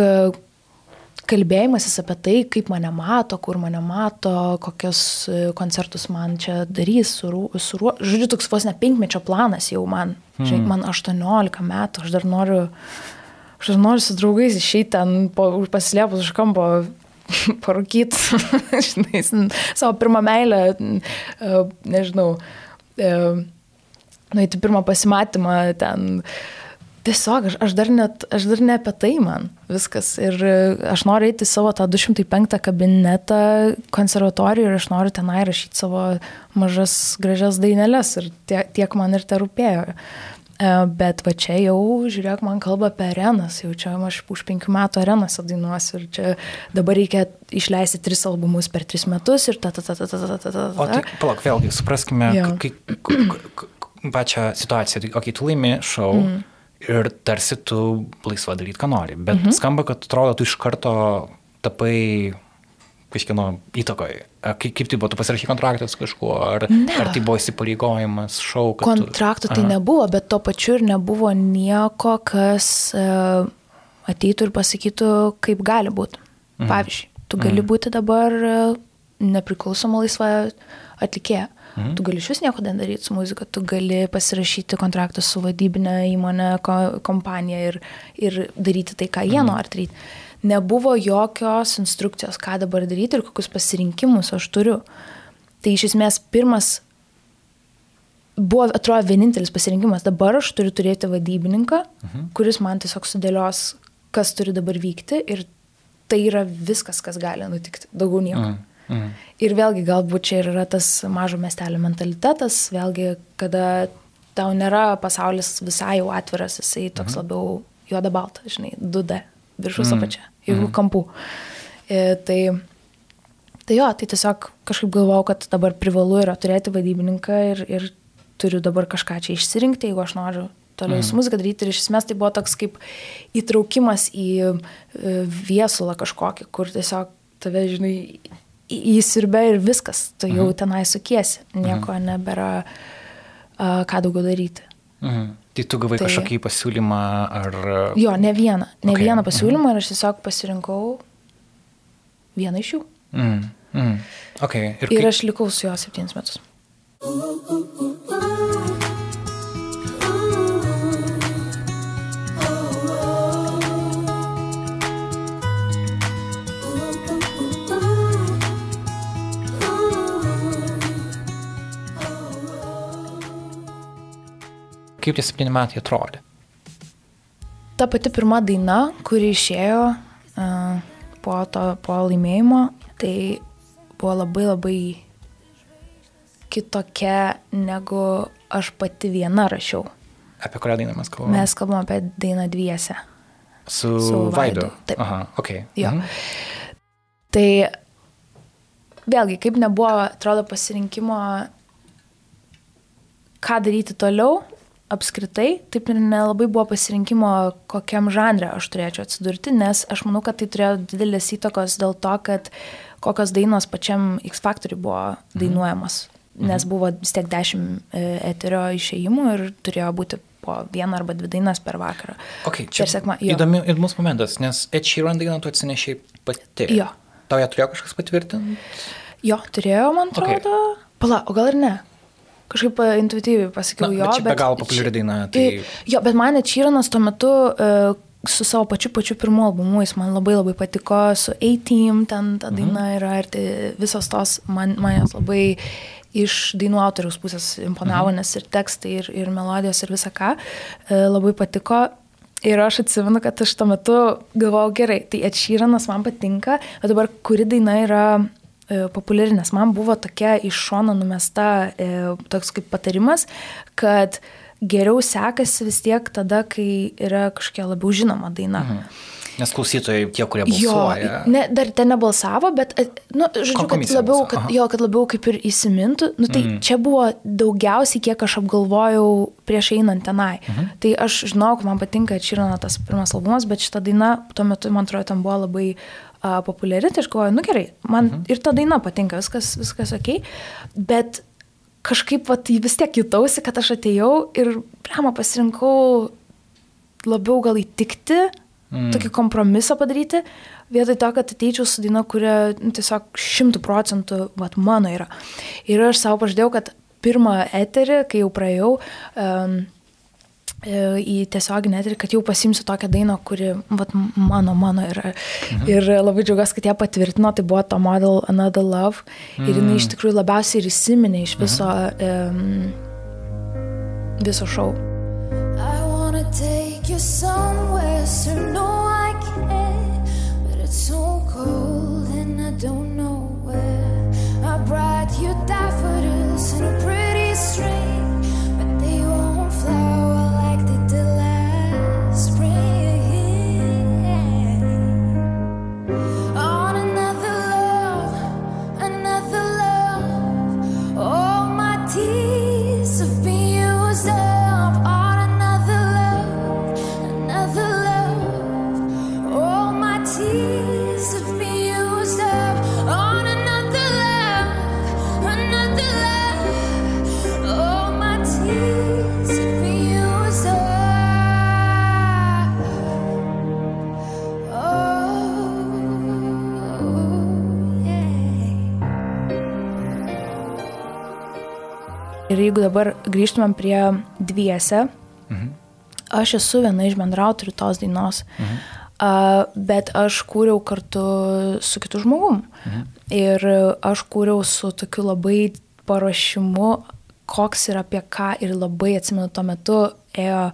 kalbėjimasis apie tai, kaip mane mato, kur mane mato, kokius e, koncertus man čia darys, su, su, žodžiu, toks vos ne penkmečio planas jau man, hmm. žinai, man 18 metų, aš dar noriu aš noriu su draugais išeiti ten, po, paslėpus už kampo, parūkyti, žinai, savo pirmą meilę, e, nežinau, e, nueiti pirmą pasimatymą ten. Tiesiog aš, aš, dar net, aš dar ne apie tai man viskas. Ir aš noriu eiti savo tą 205 kabinetą konservatoriją ir aš noriu tenai rašyti savo mažas gražias dainelės ir tiek, tiek man ir te rūpėjo. E, E, bet va čia jau, žiūrėk, man kalba apie arenas, jau čia aš už penkių metų arenose dainuosiu ir čia dabar reikia išleisti tris albumus per tris metus ir ta, ta, ta, ta, ta, ta, ta. ta. O tai, palauk, vėlgi, supraskime, pačią situaciją, tai, okei, tu laimi šau. Mm. Ir tarsi tu laisva daryti, ką nori, bet mm -hmm. skamba, kad atrodo, tu iš karto tapai kažkieno įtakoje. Kaip, kaip tai buvo, tu pasirašy kontraktą su kažkuo, ar, ne. ar tai buvo įsipareigojimas, šau? Kontrakto tu... tai nebuvo, bet tuo pačiu ir nebuvo nieko, kas uh, ateitų ir pasakytų, kaip gali būti. Mhm. Pavyzdžiui, tu gali mhm. būti dabar uh, nepriklausoma laisva atlikėja. Mhm. Tu gali iš vis nieko nedaryti su muzika, tu gali pasirašyti kontraktą su vadybinė įmonė, ko, kompanija ir, ir daryti tai, ką jie mhm. nori daryti nebuvo jokios instrukcijos, ką dabar daryti ir kokius pasirinkimus aš turiu. Tai iš esmės pirmas buvo, atrodo, vienintelis pasirinkimas. Dabar aš turiu turėti vadybininką, mhm. kuris man tiesiog sudėlios, kas turi dabar vykti ir tai yra viskas, kas gali nutikti, daugiau nieko. Mhm. Mhm. Ir vėlgi, galbūt čia yra tas mažo miestelio mentalitetas, vėlgi, kada tau nėra pasaulis visai jau atviras, jisai toks mhm. labiau juoda balta, žinai, 2D, viršus Mhm. apačia, jeigu kampų. E, tai, tai jo, tai tiesiog kažkaip galvojau, kad dabar privalu yra turėti vadybininką ir, ir turiu dabar kažką čia išsirinkti, jeigu aš noriu toliau su muzika daryti. Ir iš esmės tai buvo toks kaip įtraukimas į e, viesulą kažkokį, kur tiesiog tave, žinai, įsirbė ir viskas, tu jau tenai sukiesi, nieko nebėra a, ką daugiau daryti. Mhm. Tai tu gavai Tai- kažkokį pasiūlymą ar... Jo, ne vieną, ne Okay, vieną pasiūlymą ir aš tiesiog pasirinkau vieną iš jų. Mm. Mm. Okay. Ir, Ir kaip- aš likau su juo septynis metus. Kaip tie septyni metai atrodė? Ta pati pirma daina, kuri išėjo uh, po, to, po laimėjimo, tai buvo labai labai kitokia, negu aš pati viena rašiau. Apie kurią dainą mes kalbame? Mes kalbam apie dainą dviese. Su, su Vaidu. Vaidu, taip. Aha, ok. Jo. Mhm. Tai vėlgi, kaip nebuvo, atrodo, pasirinkimo, ką daryti toliau, apskritai, taip ir nelabai buvo pasirinkimo, kokiam žanre aš turėčiau atsidurti, nes aš manau, kad tai turėjo didelės įtakos dėl to, kad kokios dainos pačiam X Factoriui buvo dainuojamos. Nes buvo vis tiek dešimt e, eterio išėjimų ir turėjo būti po vieną arba dvi dainas per vakarą. Ok, čia sekma- įdomi, įdomus momentas, nes Ed Sheeran dainą tu atsinešiai pati. Jo. Tau ją turėjo kažkas patvirtinti? Jo, turėjo, man atrodo. Okay. Pala, o gal ir ne? Kažkaip e, intuityviai pasakiau Na, jo. bet čia be galo populiari daina, tai- Jo, bet man Čyranas tuo metu uh, su savo pačiu pačiu pirmu albumu, jis man labai labai patiko, su A-Team, ten ta daina yra ir tai visos tos, man, man jos labai iš dainų autoriaus pusės imponavo, nes ir tekstai, ir, ir melodijos, ir visa ką uh, labai patiko. Ir aš atsimenu, kad aš tuo metu galvojau gerai, tai atšyranas man patinka, bet dabar kuri daina yra e, populiari, nes man buvo tokia iš šono numesta e, toks kaip patarimas, kad geriau sekasi vis tiek tada, kai yra kažkokia labiau žinoma daina. Mhm. Nes klausytojai, tie, kurie Jo, balsuoja. ne, dar ten nebalsavo, bet, e, nu, žodžiu, kad labiau, kad, jo, kad labiau kaip ir įsimintų, nu, tai mm. čia buvo daugiausiai, kiek aš apgalvojau prieš einant tenai. Mm. Tai aš žinau, kad man patinka Čirano tas pirmas albumas, bet šita daina tuo metu, man atrodo, ten buvo labai uh, populiari, tai aš galvoju, nu gerai, man mm. ir ta daina patinka, viskas, viskas ok, bet kažkaip vat, vis tiek jutausi, kad aš atėjau ir, blema, pasirinkau labiau gal įtikti, mm. tokį kompromisą padaryti, vietoj to, kad ateičiau su daina, kuria nu, tiesiog šimtų procentų vat, mano yra. Ir aš savo pažadėjau, kad pirmą eterį, kai jau praėjau um, į tiesioginį eterį, kad jau pasimsiu tokią dainą, kuri vat, mano, mano yra. Mhm. Ir labai džiaugiuosi, kad ją patvirtino, tai buvo to model Another Love. Mhm. Ir jinai iš tikrųjų labiausiai ir įsiminė iš viso, mhm. um, viso šou. I take you somewhere, so jeigu dabar grįžtumėm prie dviese, mhm. aš esu viena iš bendrautorių tos dainos. Mhm. a, bet aš kūriau kartu su kitu žmogum. Mhm. Ir aš kūriau su tokiu labai paruošimu, koks ir apie ką, ir labai atsimenu, tuo metu ėjo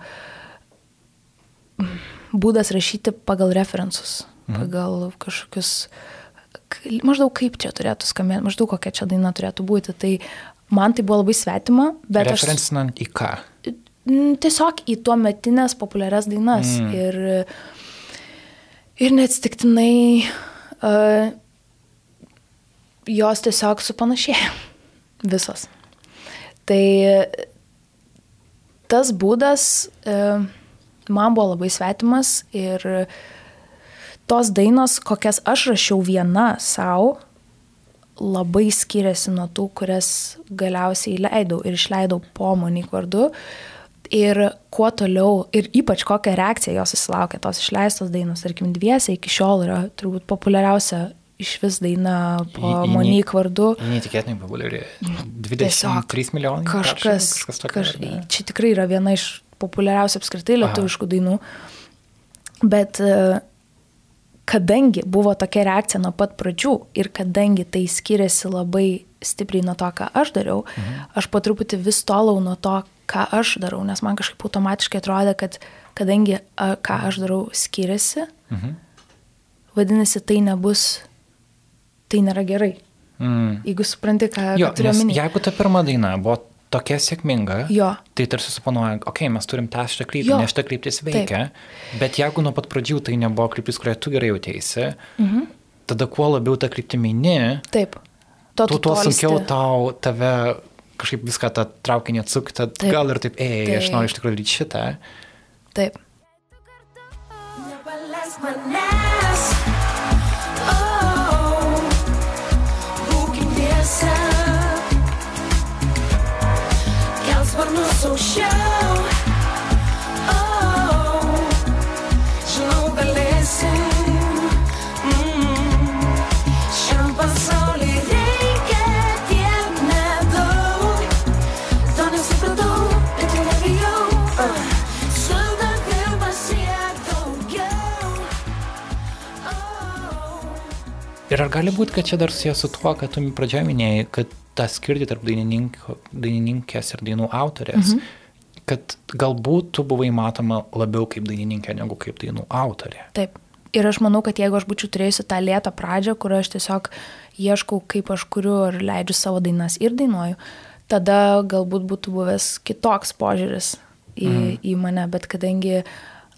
būdas rašyti pagal referensus, mhm. pagal kažkokius, maždaug kaip čia turėtų skambėti, maždaug kokia čia daina turėtų būti. Tai man tai buvo labai svetima, bet... Referencinant aš... į ką? Tiesiog į tuo metinės populiarias dainas. Mm. Ir, ir neatsitiktinai uh, jos tiesiog supanašėjo. Visos. Tai tas būdas uh, man buvo labai svetimas ir tos dainos, kokias aš rašiau viena savo, labai skiriasi nuo tų, kurias galiausiai leidau ir išleidau po Monik vardu. Ir kuo toliau, ir ypač kokią reakciją jos susilaukė, tos išleistos dainos, tarkim, dviese iki šiol yra turbūt populiariausia iš vis daina po Monik vardu. Neįtikėtinai populiari. 23 milijonai. Kažkas, kažkas tokio, kaž, čia tikrai yra viena iš populiariausių apskritai lietuviškų Aha. dainų. Bet uh, kadangi buvo tokia reakcija nuo pat pradžių ir kadangi tai skiriasi labai stipriai nuo to, ką aš dariau, mhm. aš po truputį vis tolau nuo to, ką aš darau, nes man kažkaip automatiškai atrodė, kad kadangi a, ką aš darau skiriasi, mhm. vadinasi, tai nebus, tai nėra gerai. Mm. Jeigu supranti, ką, jo, turiu omeny. Jeigu ta pirma daina buvo tokia sėkminga, jo. tai tarsi suponuoja, okei, okay, mes turim tą šitą kryptį, nes šitą kryptis veikia, Taip. bet jeigu nuo pat pradžių tai nebuvo kryptis, kurią tu gerai jautėsi, mhm. tada kuo labiau tą kryptimį ne, Taip. To, tuo, tuo sunkiau tau tave kažkaip viską tą traukinį atsukti, gal ir taip, ei, taip. aš noriu iš tikrųjų daryti šitą. Taip. Nepaleisk manęs. So shine. Ir ar gali būti, kad čia dar susijęs su tuo, kad tu pradžioje minėjai, kad tą skirtį tarp dainininkės ir dainų autorės, mhm. kad galbūt tu buvai matoma labiau kaip dainininkė negu kaip dainų autorė. Taip. Ir aš manau, kad jeigu aš būčiau turėjusi tą lėtą pradžią, kur aš tiesiog ieškau, kaip aš kuriu ir leidžiu savo dainas ir dainuoju, tada galbūt būtų buvęs kitoks požiūris į, mm. į mane, bet kadangi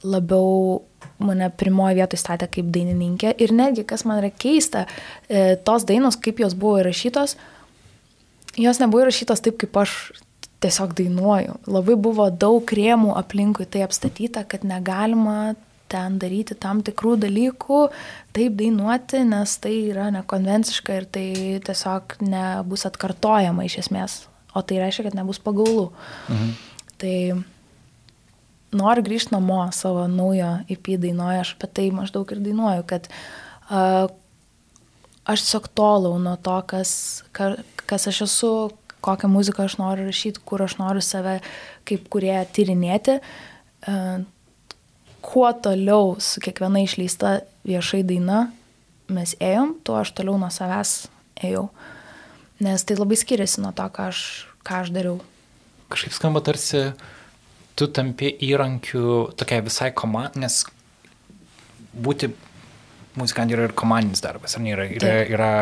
labiau mane pirmoje vietoje statė kaip dainininkė ir netgi, kas man yra keista, e, tos dainos, kaip jos buvo įrašytos, jos nebuvo įrašytos taip, kaip aš tiesiog dainuoju. Labai buvo daug rėmų aplinkui tai apstatyta, kad negalima ten daryti tam tikrų dalykų, taip dainuoti, nes tai yra nekonvenciška ir tai tiesiog nebus atkartojama iš esmės. O tai reiškia, kad nebus pagaulų. Mhm. Tai noriu grįžti namo savo naujo IP dainuoju, aš apie tai maždaug ir dainuoju, kad uh, aš tiesiog tolau nuo to, kas, kas aš esu, kokią muziką aš noriu rašyti, kur aš noriu save kaip kurie tyrinėti. E, kuo toliau su kiekviena išleista viešai daina mes ėjom, tuo aš toliau nuo savęs ėjau. Nes tai labai skiriasi nuo to, ką aš, ką aš dariau. Kažkaip skamba tarsi tu tampi įrankiu tokiai visai komandai, nes būti muzikant yra ir komandinis darbas, ar ne? Yra, yra, yra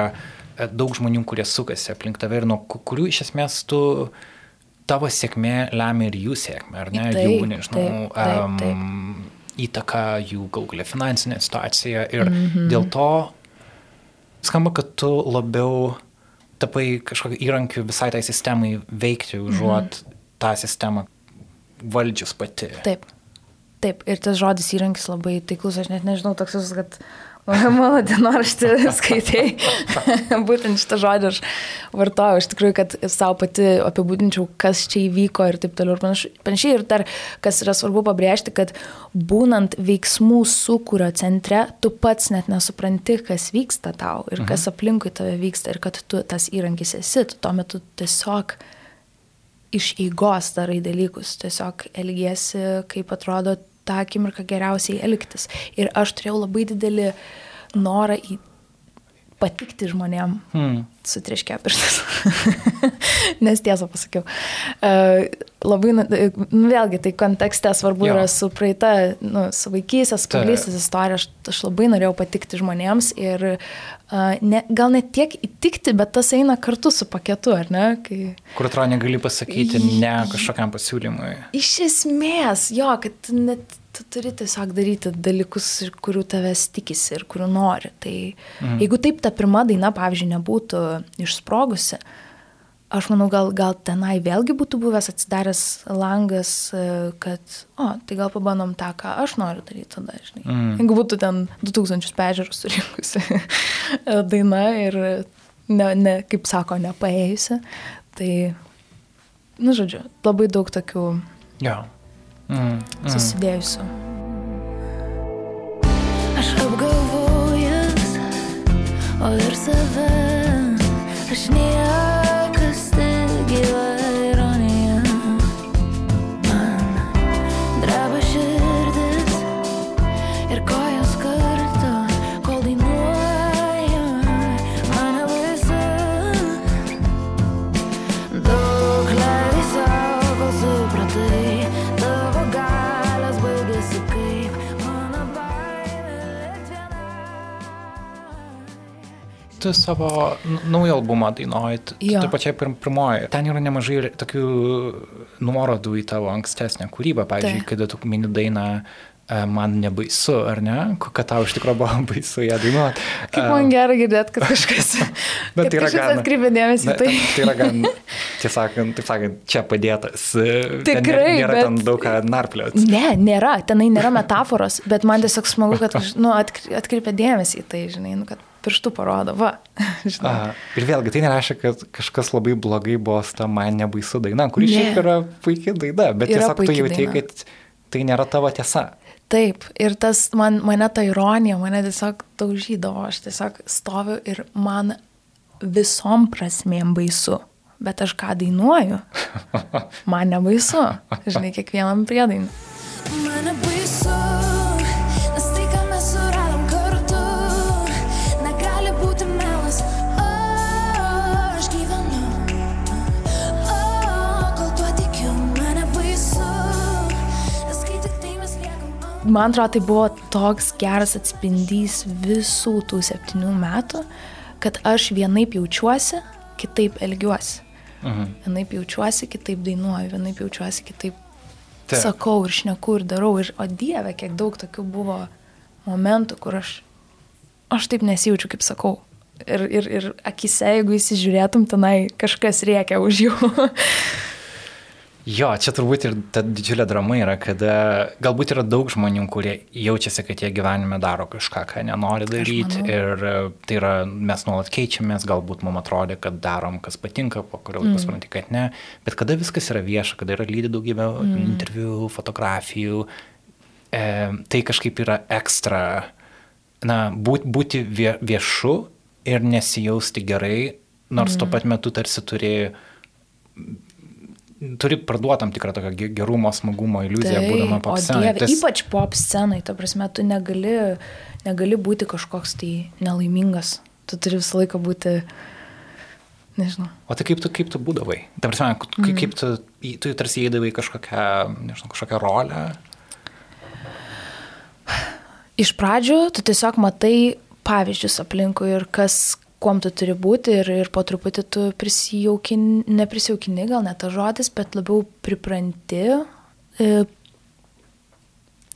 E, daug žmonių, kurie sukasi aplink tave ir nuo kurių iš esmės tu, tavo sėkmė lemia ir jų sėkmė, ar ne? Taip, jų, nežinau, taip, taip, taip. Um, įtaka, jų gal galia finansinė situacija ir mm -hmm. dėl to skamba, kad tu labiau tapai kažkokį įrankių visai tai sistemai veikti, užuot mm -hmm. tą sistemą valdžius pati. Taip. Taip, ir tas žodis įrankis labai taiklus, aš net nežinau, toks, kad Mano dienoraštį skaitai. Būtent šitą žodį aš vartoju. Iš tikrųjų, kad savo pati apibūdinčiau, kas čia įvyko ir taip toliau. Panašiai ir dar, kas yra svarbu pabrėžti, kad būnant veiksmų sukūrio centre, tu pats net nesupranti, kas vyksta tau ir kas mhm. aplinkui tave vyksta ir kad tu tas įrankis esi. Tu tuo metu tiesiog iš eigos darai dalykus, tiesiog elgiesi, kaip atrodo tą akimirką geriausiai elgtis. Ir aš turėjau labai didelį norą į patikti žmonėm. Hmm. Sutrieškė pirštas. Nes tiesą pasakiau. Uh, labai, nu, nu, vėlgi, tai kontekste svarbu Jo. yra su praeita, nu, su vaikysės, paauglystės istorija. Aš, aš labai norėjau patikti žmonėms ir uh, ne, gal net tiek įtikti, bet tas eina kartu su paketu, ar ne? Kai... Kur atrodo negali pasakyti ne kažkokiam pasiūlymui. Iš esmės, jo, kad net tu turi tiesiog daryti dalykus, kurių tavęs tikisi ir kurių nori. Tai mm. jeigu taip ta pirma daina, pavyzdžiui, nebūtų išsprogusi, aš manau, gal, gal tenai vėlgi būtų buvęs atsidaręs langas, e, kad, o, tai gal pabandom tą, ką aš noriu daryti tada, žinai. Mm. Jeigu būtų ten 2000 peržiūrų surinkusi daina ir, ne, ne, kaip sako, nepaėjusi, tai, nu, žodžiu, labai daug tokių Jo. Mm. Mm. susidėjusių. Aš apgalvojęs, o ir save, aš niekas Tu savo naują albumą dainuoji, tu, pačiai pir, pirmoji. Ten yra nemažai ir tokių nuorodų į tavo ankstesnę kūrybą. Pavyzdžiui, Taip. kada tu mini dainą e, Man nebaisu, ar ne? Ko- Kad tau iš tikrųjų buvo baisu ją dainuoti. Kaip man gerai girdėti, kad kažkas, Bet kad tai yra gan- atkreipė dėmesį į tai. tai yra gan, tiesąkant, taip sakant, čia padėtas. Ten Tikrai, nė- Nėra ten bet- daug ką narpliot. Ne, nėra, tenai nėra metaforos, bet man tiesiog smagu, kad nu, atkreipia dėmesį į tai, žinai, nu, kad pirštų parodo, va. Aha. Ir vėlgi, tai nereiškia, kad kažkas labai blogai buvo su ta man nebaisu daina, kuri Ne. šiaip yra puikia daina, bet Yra tiesiog tu jauti, kad tai nėra tavo tiesa. Taip, ir tas man, mane ta ironija, mane tiesiog daužydavo, aš tiesiog stoviu ir man visom prasmėm baisu. Bet aš ką dainuoju, man nebaisu. Žinai, kiekvienam priedainui. Man baisu, Man atrodo, tai buvo toks geras atspindys visų tų septynių metų, kad aš vienaip jaučiuosi, kitaip elgiuosi. Mhm. Vienaip jaučiuosi, kitaip dainuoju, vienaip jaučiuosi, kitaip Taip. sakau ir šneku ir darau. Ir, o Dieve, kiek daug tokių buvo momentų, kur aš, aš taip nesijaučiu, kaip sakau. Ir, ir, ir akise, jeigu įsižiūrėtum, tenai kažkas rėkia už jų. Jo, čia turbūt ir ta didžiulė drama yra, kad galbūt yra daug žmonių, kurie jaučiasi, kad jie gyvenime daro kažką, ką nenori daryti. Ir e, tai yra, mes nuolat keičiamės, galbūt mums atrodė, kad darom, kas patinka, po kurio laiko mm. supranti, kad ne. Bet kada viskas yra vieša, kada yra lydi daugybė mm. interviu, fotografijų, e, tai kažkaip yra ekstra, na, būt, būti vie, viešu ir nesijausti gerai, nors mm. tuo pat metu tarsi turi turi parduoti tam tikrą tokią ge- gerumo, smagumo iliuziją, tai, būdama pop scenai. dieve, ypač pop scenai, ta prasme, tu negali, negali būti kažkoks tai nelaimingas. Tu turi visą laiką būti, nežinau. O tai kaip tu, kaip tu būdavai? Ta prasme, kaip, mm. kaip tu, tu tarsi įdavai kažkokią, nežinau, kažkokią rolę. Iš pradžių tu tiesiog matai pavyzdžius aplinkui ir kas, kuom tu turi būti ir, ir po truputį tu prisijaukini, neprisijaukini, gal ne tas žodis, bet labiau pripranti e,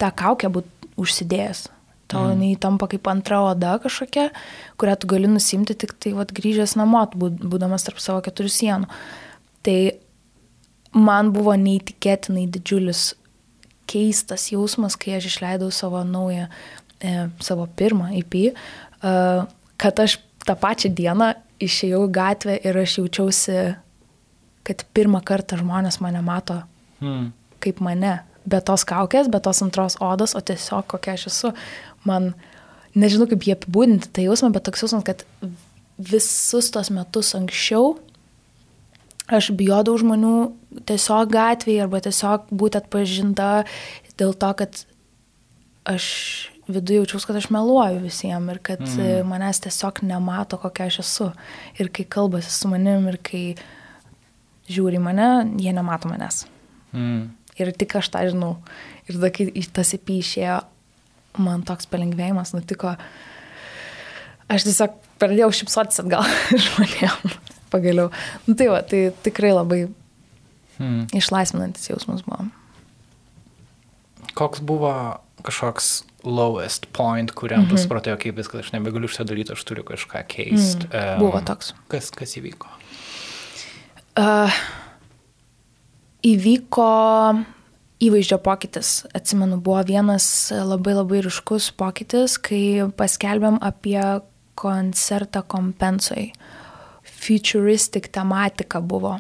tą kaukę būti užsidėjęs. Tau mm. jinai tampa kaip antra oda kažkokia, kurią tu gali nusimti tik tai vat, grįžęs namo, būd- būdamas tarp savo keturių sienų. Tai man buvo neįtikėtinai didžiulis keistas jausmas, kai aš išleidau savo naują, e, savo pirmą IP, e, kad aš tą pačią dieną išėjau į gatvę ir aš jaučiausi, kad pirmą kartą žmonės mane mato Hmm. kaip mane, be tos kaukės, be tos antros odos, o tiesiog kokia aš esu. Man, nežinau kaip jie apibūdinti tą jausmą, bet toks jausmas, kad visus tos metus anksčiau aš bijodavau žmonių tiesiog gatvėje arba tiesiog būti atpažinta dėl to, kad aš viduje jaučiaus, kad aš meluoju visiems ir kad mm. manęs tiesiog nemato, kokia aš esu. Ir kai kalbasi su manim ir kai žiūri mane, jie nemato manęs. Mm. Ir tik aš tą žinau. Ir tada, kai į tas įpy išėjo, man toks palengvėjimas nutiko. Aš tiesiog pradėjau šipsotis atgal žmonėm. Pagaliau. Nu, tai va, tai tikrai labai Mm. išlaisvinantis jausmas buvo. Koks buvo kažkoks lowest point, kuriam Mhm. supratai, kaip viskas, aš nebegaliu šitą daryti, aš turiu kažką keisti. Mm. Buvo toks. Kas, kas įvyko? Uh, įvyko įvaizdžio pokytis. Atsimenu, buvo vienas labai labai ryškus pokytis, kai paskelbėm apie koncertą kompensoj. Futuristic tematika buvo,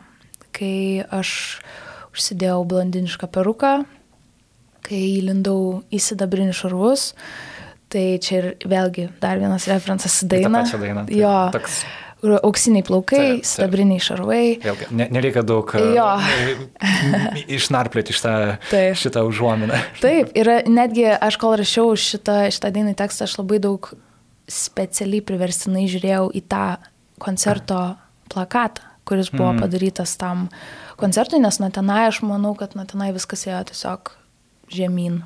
kai aš užsidėjau blondinišką peruką, kai įlindau į sidabrinius šarvus. Tai čia ir vėlgi dar vienas referencas į dainą. pačią dainą, taip. Jo, Toks- auksiniai plaukai, Taip, taip. sidabriniai šarvai. Vėlgi, ne, nereikia daug e, Jo. išnarplioti šitą, Taip. šitą užuominą. Taip, ir netgi aš kol rašiau šitą, šitą dainą tekstą, aš labai daug specialiai priverstinai žiūrėjau į tą koncerto plakatą, kuris buvo mm. padarytas tam koncertui, nes nuo tenai aš manau, kad nuo tenai viskas ėjo tiesiog žemyn,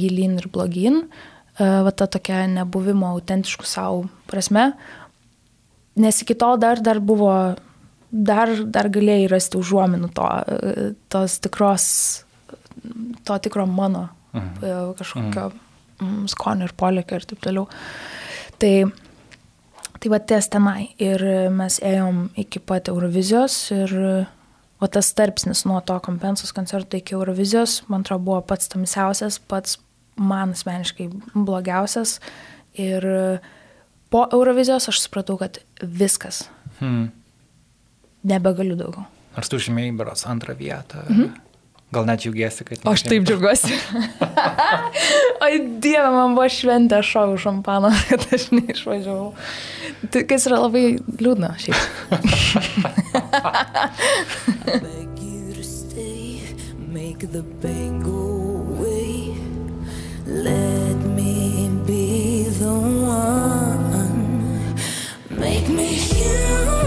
gilyn ir blogyn. Uh, va ta tokia nebuvimo autentiškų savo prasme. Nes iki tol dar, dar buvo, dar, dar galėjai rasti užuominų to, e, tos tikros, to tikro mano mhm. kažkokio mhm. skonio ir polėkio ir taip toliau. Tai, tai va ties tenai. Ir mes ėjom iki pat Eurovizijos ir o tas tarpsnis nuo to kompensos koncerto iki Eurovizijos, man atrodo, buvo pats tamsiausias, pats man asmeniškai blogiausias. Ir po Eurovizijos aš supratau, kad viskas. Hmm. Nebegaliu daugiau. Ar tu žymėjai beros antrą vietą? Mhm. Gal net džiaugiesi, kad... O aš taip džiaugiuosi. Oi, Dieve, man buvo šventė, aš šau šampaną, kad aš neišvažiavau. Tai kas yra labai liūdna šiaip. you make the pain go away. Let me be the one, make me human.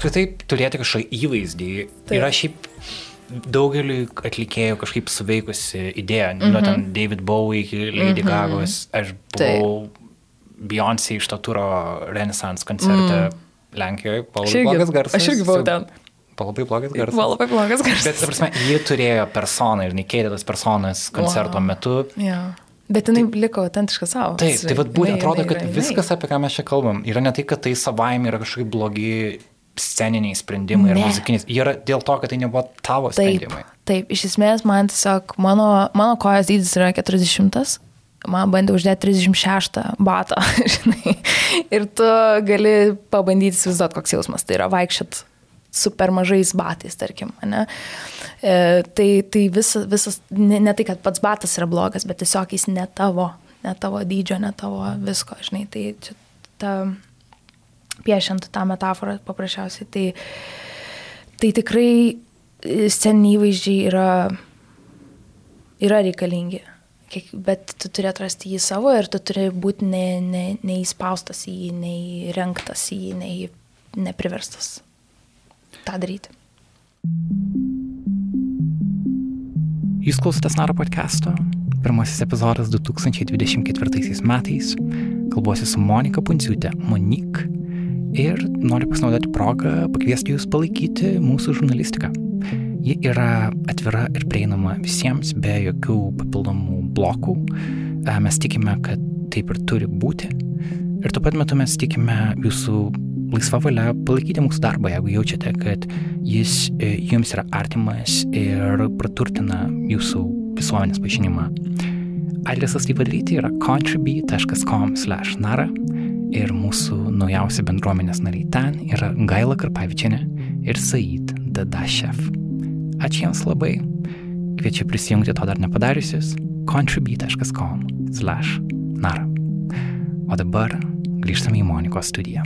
Apskritai turėti kažkokį įvaizdį Taip. yra šiaip daugeliu atlikėjų kažkaip suveikusi idėja. Mm -hmm. Nuo ten David Bowie iki Lady mm -hmm. Gagos. Aš buvau Beyoncé iš to turo Renaissance koncerte mm. Lenkijoje. Irgi- Blogas garsas. aš irgi buvau ten. Labai blogas garsas. Buvo labai blogas Bet, garsas. ta prasme, ji turėjo personą ir nekeitė tas personas koncerto Wow. metu. Ja. Bet jinai liko autentiška savo. Taip, tai vad būtent atrodo, kad jinai. viskas, apie ką mes čia kalbam, yra ne tai, kad tai savaime yra kažkokie blogi sceniniai sprendimai ir Ne. muzikiniai. Jie yra dėl to, kad tai nebuvo tavo Taip, sprendimai. taip, iš esmės man tiesiog, mano, mano kojos dydis yra 40, man bandė uždėti 36 batą, žinai. Ir tu gali pabandyti įsivaizduoti, koks jausmas tai yra vaikščiot su per mažais batais, tarkim, ne? E, tai tai visas, visas ne, ne tai, kad pats batas yra blogas, bet tiesiog jis ne tavo, ne tavo dydžio, ne tavo visko, žinai. Tai čia ta, piešiant tą metaforą paprasčiausiai, tai, tai tikrai e, sceniniai įvaizdžiai yra, yra reikalingi. Bet tu turi atrasti jį savo ir tu turi būti ne, ne, neįspaustas į jį, neįrengtas į jį, nei, nepriverstas tą daryti. Jūs klausotės Naro podcast'o. Pirmasis epizodas 2024 metais. Kalbuosi su Monika Pundziūtė, Monik. Ir noriu pasinaudoti progą pakviesti jūs palaikyti mūsų žurnalistiką. Ji yra atvira ir prieinama visiems be jokių papildomų blokų. Mes tikime, kad taip ir turi būti. Ir tuo pat metu mes tikime jūsų laisva valia palaikyti mūsų darbą, jeigu jaučiate, kad jis e, jums yra artimas ir praturtina jūsų visuomenės pažinimą. Adresas tai padaryti yra contribui.com slash nara ir mūsų naujausi bendruomenės nariai ten yra Gaila Karpavičiane ir Said Dadashev. Ačiū jiems labai. Kviečiu prisijungti to dar nepadariusius contribui.com slash nara. O dabar grįžtame į Monikos studiją.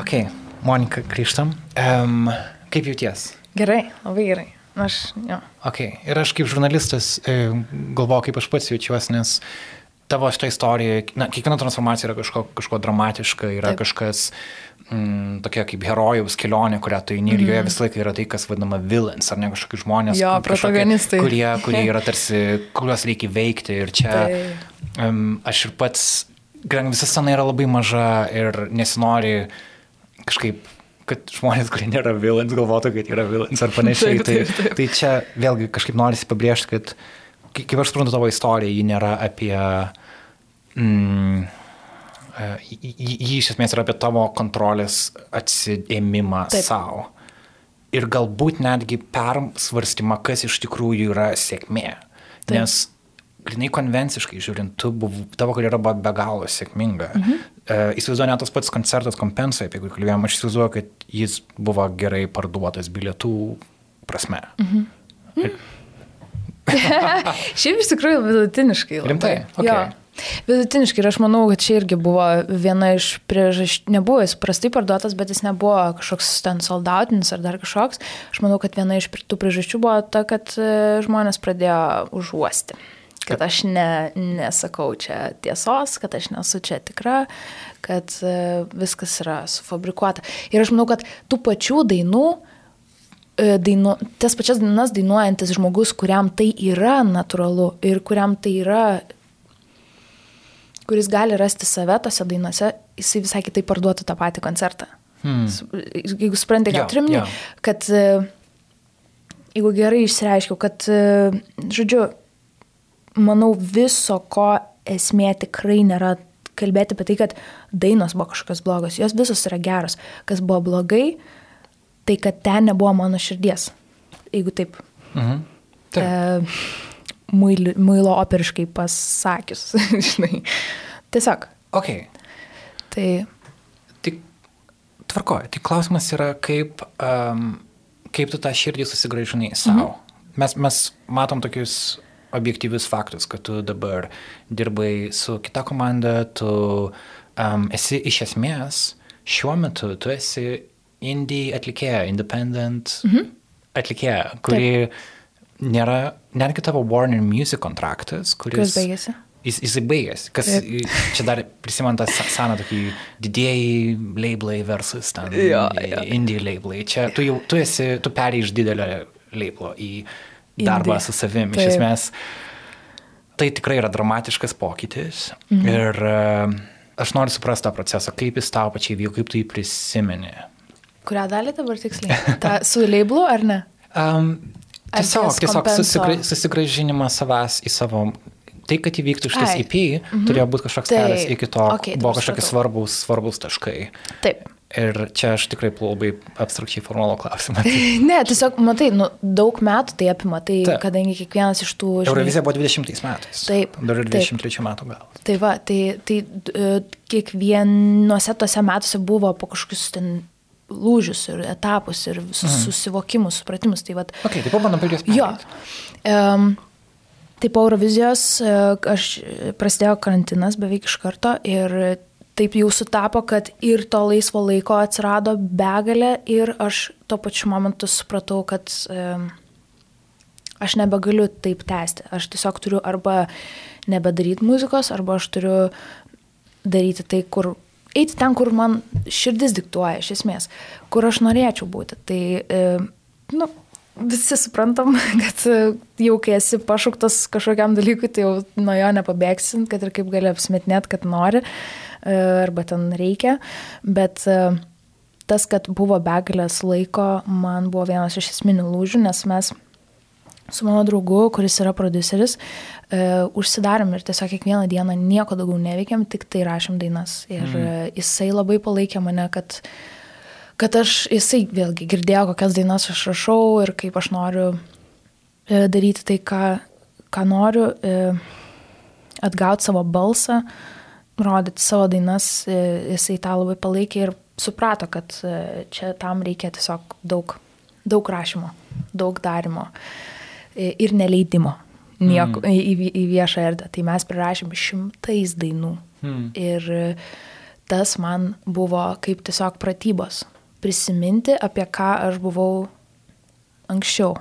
Ok, Monika, grįžtam. Um, kaip jauties? Gerai, labai gerai. Aš, jo. Ok, ir aš kaip žurnalistas e, galvoju, kaip aš pats jaučiuosi, nes tavo šitą istoriją, na, kiekviena transformacija yra kažko, kažko dramatiška, yra Taip. kažkas mm, tokia kaip herojaus kelionė, kurią tu eini ir joje visą laiką yra tai, kas vadinama villains, ar ne kažkokie žmonės, Jo, kažkokie, kurie, kurie yra tarsi, kuriuos reikia veikti ir čia um, aš ir pats, kadangi visa scena yra labai maža ir nesinori kažkaip kad žmonės, kurie nėra villains, galvotų, kad yra villains ar panašiai. Taip, taip, tai, tai čia vėlgi kažkaip norisi pabrėžti, kad kai- kaip aš suprantu tavo istoriją, ji nėra apie... Mm, e, ji iš esmės yra apie tavo kontrolės atsiemimą Taip. savo. Ir galbūt netgi persvarstymą, kas iš tikrųjų yra sėkmė. Taip. Nes grinai konvenciškai žiūrint, tu buvo, tavo karjera buvo be galo sėkminga. Mhm. E, įsivaizduoju, net tas pats koncertas kompensai, apie kurį kalbėjome, aš įsivaizduoju, kad jis buvo gerai parduotas bilietų prasme. Mhm. Šiaip iš tikrųjų vidutiniškai. Labai. Rimtai? Ok. Jo. Vidutiniškai ir aš manau, kad čia irgi buvo viena iš priežasčių, nebuvo jis prastai parduotas, bet jis nebuvo kažkoks ten soldautinis ar dar kažkoks. Aš manau, kad viena iš tų priežasčių buvo ta, kad e, žmonės pradėjo užuosti. Kad aš ne, nesakau čia tiesos, kad aš nesu čia tikra, kad e, viskas yra sufabrikuota. Ir aš manau, kad tų pačių dainų, e, dainu, tas pačias dainas dainuojantis žmogus, kuriam tai yra natūralu ir kuriam tai yra, kuris gali rasti save tose dainose, jisai visai kitaip parduotų tą patį koncertą. Hmm. Jeigu suprantate, ką jo. kad e, jeigu gerai išsireiškiau, kad, žodžiu, manau, viso ko esmė tikrai nėra kalbėti apie tai, kad dainos buvo kažkokios blogos, jos visos yra geros. Kas buvo blogai, tai kad ten nebuvo mano širdies. Jeigu taip. Mhm. Taip. E, muili- muilo operiškai pasakius, žinai. Tiesiog. Ok, Tai tik tvarkoju. Tik klausimas yra, kaip, um, kaip tu tą širdį susigražinai savo. Mhm. Mes, mes matom tokius objektyvius faktus, kad tu dabar dirbai su kita komanda, tu um, esi iš esmės šiuo metu, tu esi indie atlikėja, independent mhm. atlikėja, kuri Taip. nėra, netgi tavo Warner Music kontraktas, kuris... Kuris baigėsi? Jis, jisai baigėsi. Kas Taip. čia dar prisimant tą se- seną tokį didėjai labelai versus ten Jo, jo. indie labelai. Čia tu jau, tu esi, tu perėjai iš didelio labelo į darbą Indie. su savim. Iš Taip. esmės, tai tikrai yra dramatiškas pokytis. Mhm. Ir uh, aš noriu suprasti tą procesą, kaip jis tau pačiai vyko, kaip tu jį prisimeni. kurią dalį dabar tiksliai? Ta, su labelu ar ne? Um, tiesiog, ties tiesiog susigra, susigražinimas savęs į savo... Tai, kad įvyktų šitas Ai. EP, mm -hmm. turėjo būti kažkoks kelias iki to, Okei, buvo kažkokie svarbus, svarbus taškai. Taip. Ir čia aš tikrai labai abstrakčiai formuolo klausimą. Ne, tiesiog, matai, nu, daug metų tai apima, tai Taip. kadangi kiekvienas iš tų... žinai, Eurovizija buvo 20 metais. Taip, Dar ir taip. 23 metų gal. Tai va, tai, tai e, kiekvienuose tose metuose buvo po kažkokius ten lūžius ir etapus ir sus, mhm. susivokimus, supratimus. Tai va, Ok, tai pabandom per juos. jo. Um, tai po Eurovizijos e, aš prasidėjo karantinas beveik iš karto ir taip jau sutapo, kad ir to laisvo laiko atsirado begalė ir aš tuo pačiu momentu supratau, kad um, aš nebegaliu taip tęsti. Aš tiesiog turiu arba nebedaryti muzikos, arba aš turiu daryti tai, kur eiti ten, kur man širdis diktuoja, iš esmės, kur aš norėčiau būti. Tai, e, nu, visi suprantam, kad e, jau kai esi pašauktas kažkokiam dalykui, tai jau nuo jo nepabėgsi, kad ir kaip gali apsmetinėti, kad nori, e, arba ten reikia. Bet e, tas, kad buvo begalės laiko, man buvo vienas iš esminių lūžių, nes mes su mano draugu, kuris yra produceris, e, užsidarėm ir tiesiog kiekvieną dieną nieko daugiau neveikėm, tik tai rašėm dainas. Ir mm. jisai labai palaikė mane, kad, kad aš, jisai vėlgi girdėjo, kokias dainas aš rašau ir kaip aš noriu e, daryti tai, ką, ką noriu, e, atgauti savo balsą, rodyti savo dainas, e, jisai tą labai palaikė ir suprato, kad e, čia tam reikia tiesiog daug, daug rašymo, daug darimo e, ir neleidimo nieko mm. į, į viešą erdvę. Tai mes prirašėm šimtais dainų. Mm. Ir tas man buvo kaip tiesiog pratybos. Prisiminti, apie ką aš buvau anksčiau.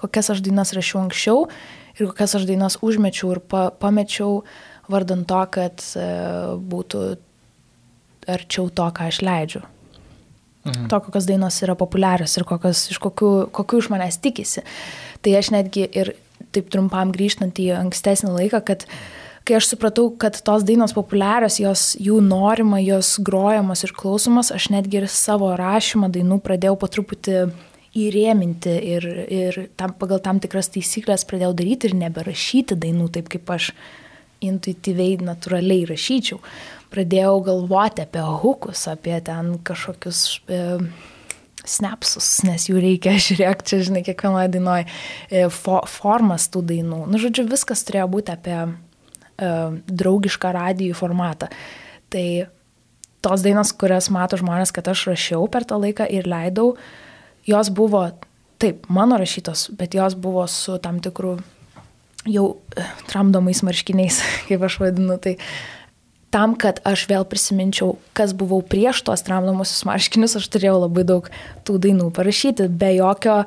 Kokias aš dainas rašiau anksčiau ir kokias aš dainas užmečiau ir pa, pamečiau vardant to, kad e, būtų arčiau to, ką aš leidžiu. Mhm. To, kokios dainos yra populiarios ir kokios, iš kokių, kokių iš manęs tikisi. Tai aš netgi ir taip trumpam grįžtant į ankstesnį laiką, kad kai aš supratau, kad tos dainos populiarios, jos jų norima, jos grojamos ir klausomos, aš netgi ir savo rašymą dainų pradėjau po truputį įrėminti ir, ir tam, pagal tam tikras taisyklės pradėjau daryti ir neberašyti dainų taip, kaip aš intuityviai, natūraliai rašyčiau. Pradėjau galvoti apie hukus, apie ten kažkokius... E, snapsus, nes jų reikia, žiūrėk, čia, žinai, kiekvienoje dainoje fo, formas tų dainų. Nu, žodžiu, viskas turėjo būti apie uh, draugišką radijų formatą. Tai tos dainos, kurias mato žmonės, kad aš rašiau per tą laiką ir leidau, jos buvo, taip, mano rašytos, bet jos buvo su tam tikru jau tramdomais marškiniais, kaip aš vadinu. Tai uh, tam, kad aš vėl prisiminčiau, kas buvau prieš tuos tramdomusius marškinius, aš turėjau labai daug tų dainų parašyti, be jokio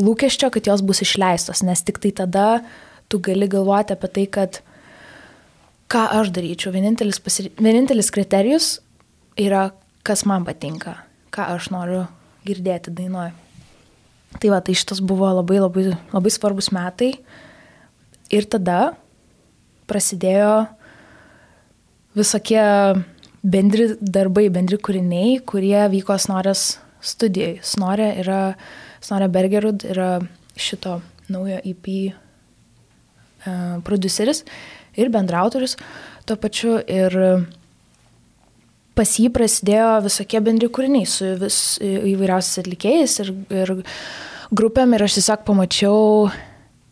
lūkesčio, kad jos bus išleistos, nes tik tai tada tu gali galvoti apie tai, kad ką aš daryčiau. Vienintelis, pasir... Vienintelis kriterijus yra, kas man patinka, ką aš noriu girdėti dainoje. Tai va, tai šitas buvo labai labai, labai svarbus metai. Ir tada prasidėjo visokie bendri darbai, bendri kūriniai, kurie vyko Snorės studijai. Snorė yra, Snorė Bergerud yra šito naujo EP e, produceris ir bendrautorius tuo pačiu ir pas jį prasidėjo visokie bendri kūriniai su vis įvairiausiais atlikėjais ir, ir grupėm ir aš tiesiog pamačiau,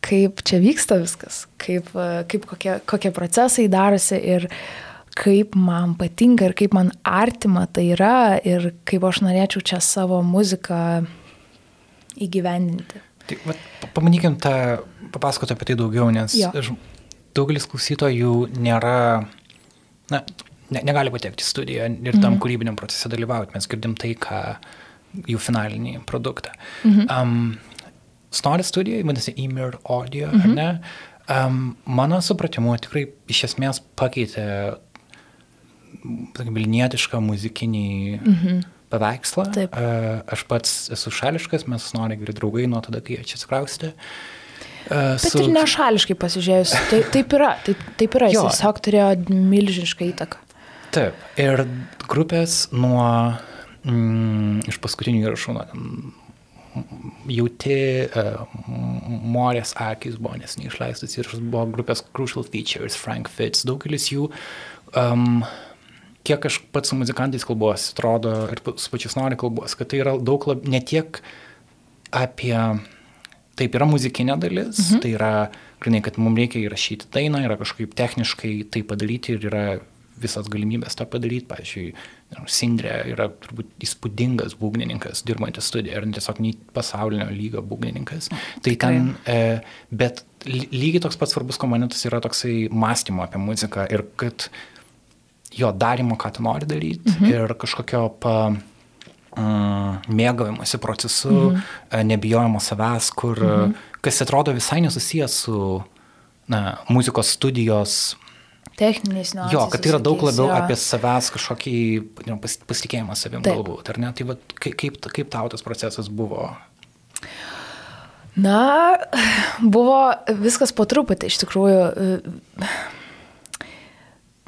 kaip čia vyksta viskas, kaip, kaip kokie, kokie procesai darosi ir kaip man patinka ir kaip man artima tai yra ir kaip aš norėčiau čia savo muziką įgyvendinti. Tai, va, pamanykim tą, papasakoti apie tai daugiau, nes jo. daugelis klausytojų nėra, na, ne, negali patekti į studiją ir tam mhm. kūrybiniam procese dalyvauti. Mes girdim tai, ką jų finalinį produktą. Mhm. Um, Snori studija, vadinasi, Emir Audio, mhm. ar ne? Um, mano supratimu, tikrai iš esmės pakeitė vilnietišką muzikinį mhm. paveikslą. Taip. Aš pats esu šališkas, mes nori geri draugai nuo tada, kai čia atsikraustė. Bet su... ir nešališkai pasižiūrėjus, taip, taip yra, taip, taip yra, jis tiesiog turėjo milžinišką įtaką. Taip, ir grupės nuo mm, iš paskutinių įrašų, nuo jauti uh, morės akis buvo nesnei išleistas ir buvo grupės Crucial Features, Frank Fitz, daugelis jų um, kiek aš pats su muzikantais kalbuosi, atrodo, ir su pačiais nori kalbuosi, kad tai yra daug lab, ne tiek apie, taip yra muzikinė dalis, mhm. tai yra, grinai, kad mums reikia įrašyti dainą, yra kažkaip techniškai tai padaryti ir yra visas galimybės tą padaryti. Pavyzdžiui, Sindrė yra turbūt įspūdingas būgnininkas, dirbantis studijoje ir tiesiog pasaulinio lygio būgnininkas. Tai ten, e, bet lygiai toks pats svarbus komponentas yra toksai mąstymo apie muziką ir kad jo darimo, ką tu nori daryti mhm. ir kažkokio pa, mėgavimosi procesu, mhm. E, nebijojimo savęs, kur, mhm. kas atrodo visai nesusijęs su na, muzikos studijos techniniais niuansais. Jo, kad tai yra daug labiau jo. apie savęs kažkokį nu, pasitikėjimą savim Taip. galbūt, ar ne? Tai va, kaip, kaip tau tas procesas buvo? Na, buvo viskas po truputį, iš tikrųjų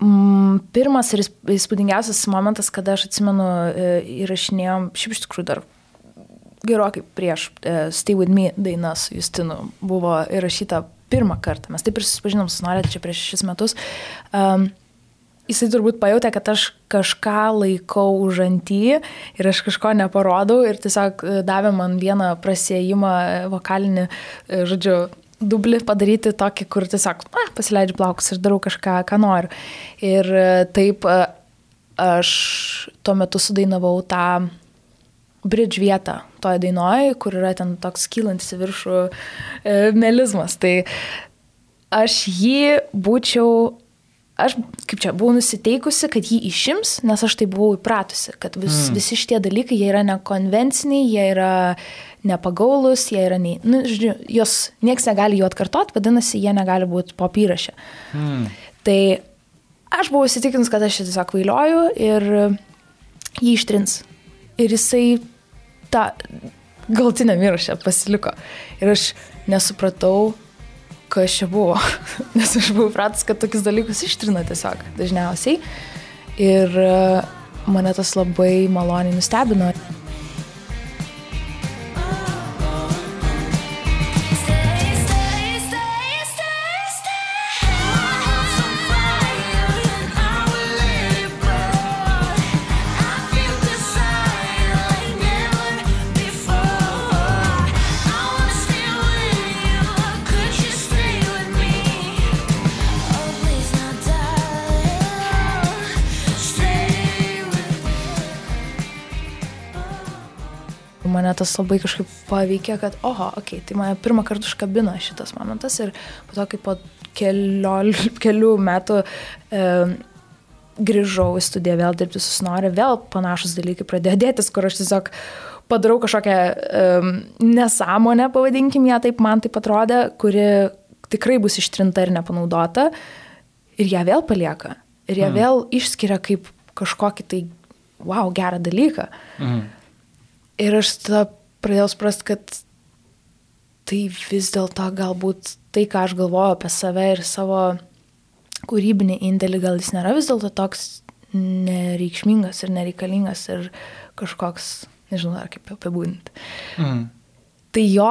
Mm, pirmas ir įspūdingiausias momentas, kada aš atsimenu, e, įrašinėjom, šiaip iš tikrųjų dar gerokai prieš uh, Stay With Me dainas Justinu buvo įrašyta pirmą kartą. Mes taip ir susipažinom su Norėt čia prieš šešis metus. Um, jisai turbūt pajutė, kad aš kažką laikau už antį ir aš kažko neparodau ir tiesiog e, davė man vieną prasėjimą e, vokalinį, e, žodžiu, dublį padaryti tokį, kur tiesiog na, pasileidžiu plaukus ir darau kažką, ką noriu. Ir taip aš tuo metu sudainavau tą bridge vietą toje dainoje, kur yra ten toks kylantis viršų e, melizmas. Tai aš jį būčiau aš kaip čia buvau nusiteikusi, kad jį išims, nes aš tai buvau įpratusi, kad vis, mm. visi šitie dalykai, jie yra nekonvenciniai, jie yra nepagaulus, jie yra, nei, nu, žodžiu, jos niekas negali jų atkartot, vadinasi, jie negali būti pop įrašę. Mm. Tai aš buvau įsitikinus, kad aš tiesiog vailioju ir jį ištrins. Ir jisai tą galtinę įrašę pasiliko. Ir aš nesupratau, kas čia buvo. Nes aš buvau pratus, kad tokius dalykus ištrina tiesiog dažniausiai. Ir e, mane tas labai maloniai nustebino. Mane tas labai kažkaip paveikė, kad, oho, okei, okay, tai mane pirmą kartą užkabino šitas momentas ir po to, kai po keliol, kelių metų e, grįžau į studiją vėl dirbti su Snorė, vėl panašus dalykai pradėjo dėtis, kur aš tiesiog padarau kažkokią um, nesąmonę, pavadinkim ją taip, man tai atrodė, kuri tikrai bus ištrinta ir nepanaudota ir ją vėl palieka. Ir ją mm. vėl išskiria kaip kažkokį tai, wow, gerą dalyką. Mm. Ir aš tada pradėjau suprasti, kad tai vis dėlto galbūt tai, ką aš galvoju apie save ir savo kūrybinį indėlį, gal jis nėra vis dėlto toks nereikšmingas ir nereikalingas ir kažkoks, nežinau, ar kaip apibūdinti. Mm. Tai jo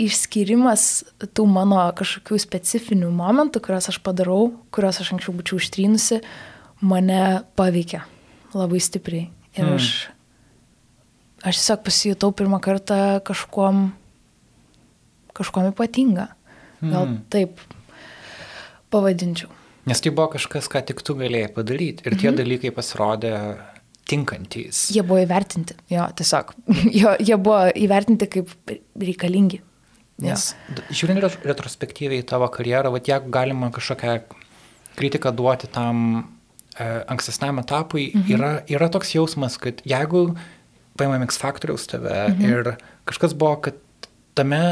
išskirimas tų mano kažkokių specifinių momentų, kuriuos aš padarau, kuriuos aš anksčiau būčiau ištrynusi, mane paveikia labai stipriai. Ir Mm. aš, aš tiesiog pasijutau pirmą kartą kažkuom, kažkuom ypatinga. Gal Mm. taip pavadinčiau. Nes tai buvo kažkas, ką tik tu galėjai padaryti ir tie dalykai pasirodė tinkantys. Jie buvo įvertinti, jo, tiesiog. Jo, jie buvo įvertinti kaip reikalingi. Jo. Nes žiūrint ret- retrospektyviai į tavo karjerą, va jeigu galima kažkokią kritiką duoti tam e, ankstesniam etapui, mhm. yra, yra toks jausmas, kad jeigu paimam X faktoriaus tave mhm. ir kažkas buvo, kad tame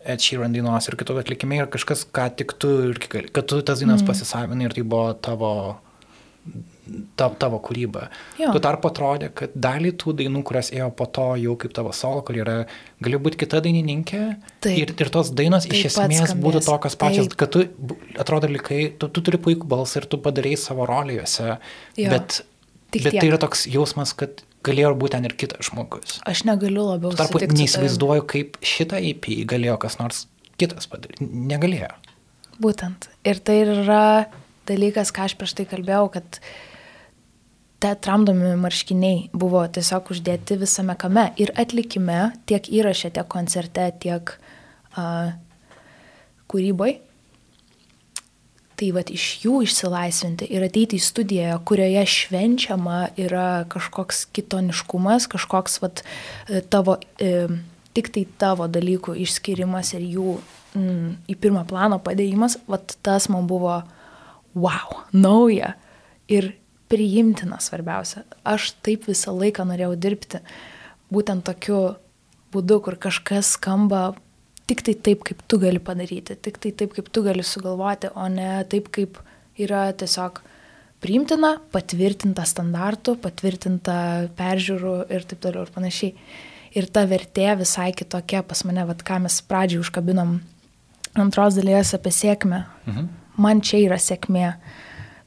Ed Sheeran dainos ir kitų atlikime yra kažkas, ką tik tu ir kad tu tas dainas mhm. pasisavinai ir tai buvo tavo tavo, tavo kūryba. Jo. Tuo tarpu atrodė, kad dalį tų dainų, kurias ėjo po to jau kaip tavo solo karjera, gali būti kita dainininkė Taip. ir, ir tos dainos Taip iš esmės būtų tokios pačios, Taip. kad tu, atrodo, likai, tu, tu turi puikų balsą ir tu padarėjai savo rolę juose, Jo. bet, Tik bet tiek. tai yra toks jausmas, kad galėjo būti ten ir kitas žmogus. Aš negaliu labiau tarpu neįsivaizduoju, kaip šitą EP galėjo kas nors kitas padaryti. Negalėjo. Būtent. Ir tai yra dalykas, ką aš prieš tai kalbėjau, kad te tramdomi marškiniai buvo tiesiog uždėti visame kame. Ir atlikime, tiek įraše, tiek koncerte, tiek uh, kūryboje. Tai vad iš jų išsilaisvinti ir ateiti į studiją, kurioje švenčiama yra kažkoks kitoniškumas, kažkoks vat, e, tavo, e, tik tai tavo dalykų išskirimas ir jų mm, į pirmą planą padėjimas, vat tas man buvo wow, nauja ir priimtina svarbiausia. Aš taip visą laiką norėjau dirbti, būtent tokiu būdu, kur kažkas skamba tik tai taip, kaip tu gali padaryti, tik tai taip, kaip tu gali sugalvoti, o ne taip, kaip yra tiesiog priimtina, patvirtinta standartų, patvirtinta peržiūrų ir taip toliau ir panašiai. Ir ta vertė visai kitokia pas mane, vad ką mes pradžiai užkabinom antros dalies apie sėkmę. Mhm. Man čia yra sėkmė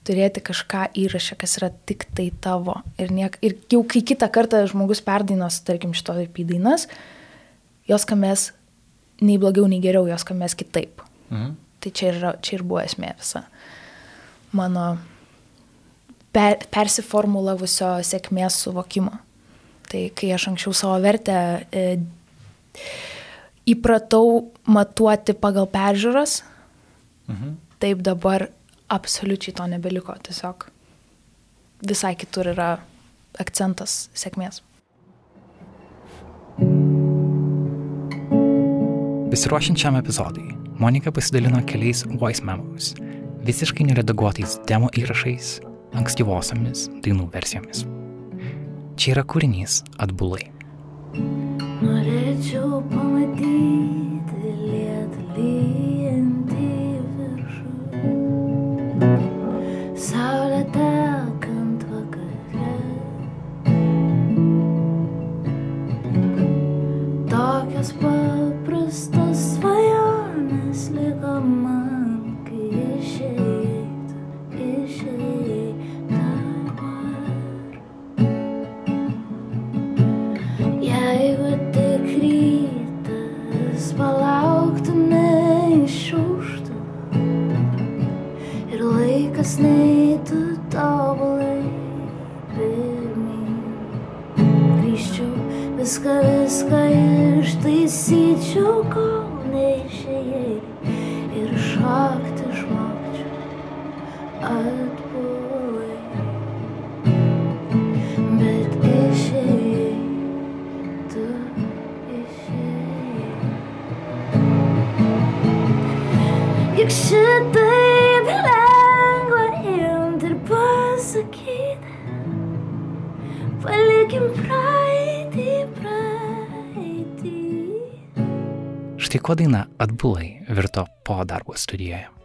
turėti kažką įrašę, kas yra tik tai tavo. Ir, niek, ir jau kai kitą kartą žmogus perdainos, tarkim, šito IP dainas, jos skambės nei blogiau, nei geriau, jos skambės kitaip. Mhm. Tai čia ir, čia ir buvo esmė visa mano per, persiformulavusio sėkmės suvokimo. Tai kai aš anksčiau savo vertę e, įpratau matuoti pagal peržiūras, Mhm. taip dabar absoliučiai to nebeliko. Tiesiog visai kitur yra akcentas sėkmės. Besiruošiant šiam epizodui, Monika pasidalino keliais voice memos, visiškai neredaguotais demo įrašais, ankstyvosiamis dainų versijomis. Čia yra kūrinys atbulai. Norėčiau pamatyti lietų lyjantį viršų. Saulė tekant vakare. Tokios paprastos viską, Štai ko daina atbulai virto po darbo studijoje.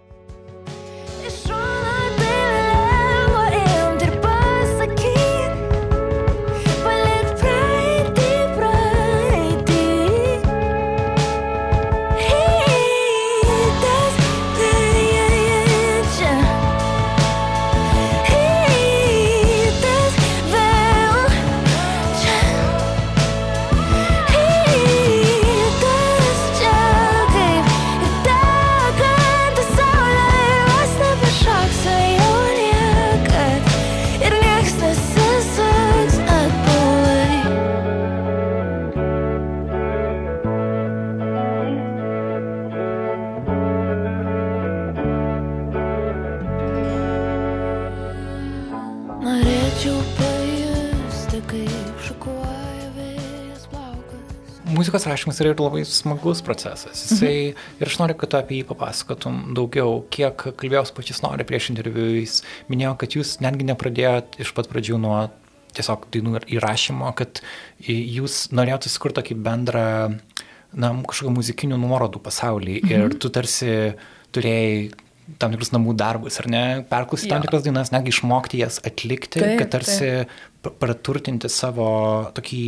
Muzikos rašymas yra ir labai smagus procesas. Jisai, ir aš noriu, kad tu apie jį papasakotum daugiau. Kiek kalbėjau su pačiais nori prieš interviu, jis minėjo, kad jūs netgi nepradėjot iš pat pradžių nuo tiesiog dainų įrašymo, kad jūs norėjote sukurti tokį bendrą, na, kažkokį muzikinių nuorodų pasaulį. Mhm. Ir tu tarsi turėjai tam tikrus namų darbus, ar ne, perklausyti tam tikras dainas, netgi išmokti jas atlikti, Taip, kad tarsi pa- praturtinti savo tokį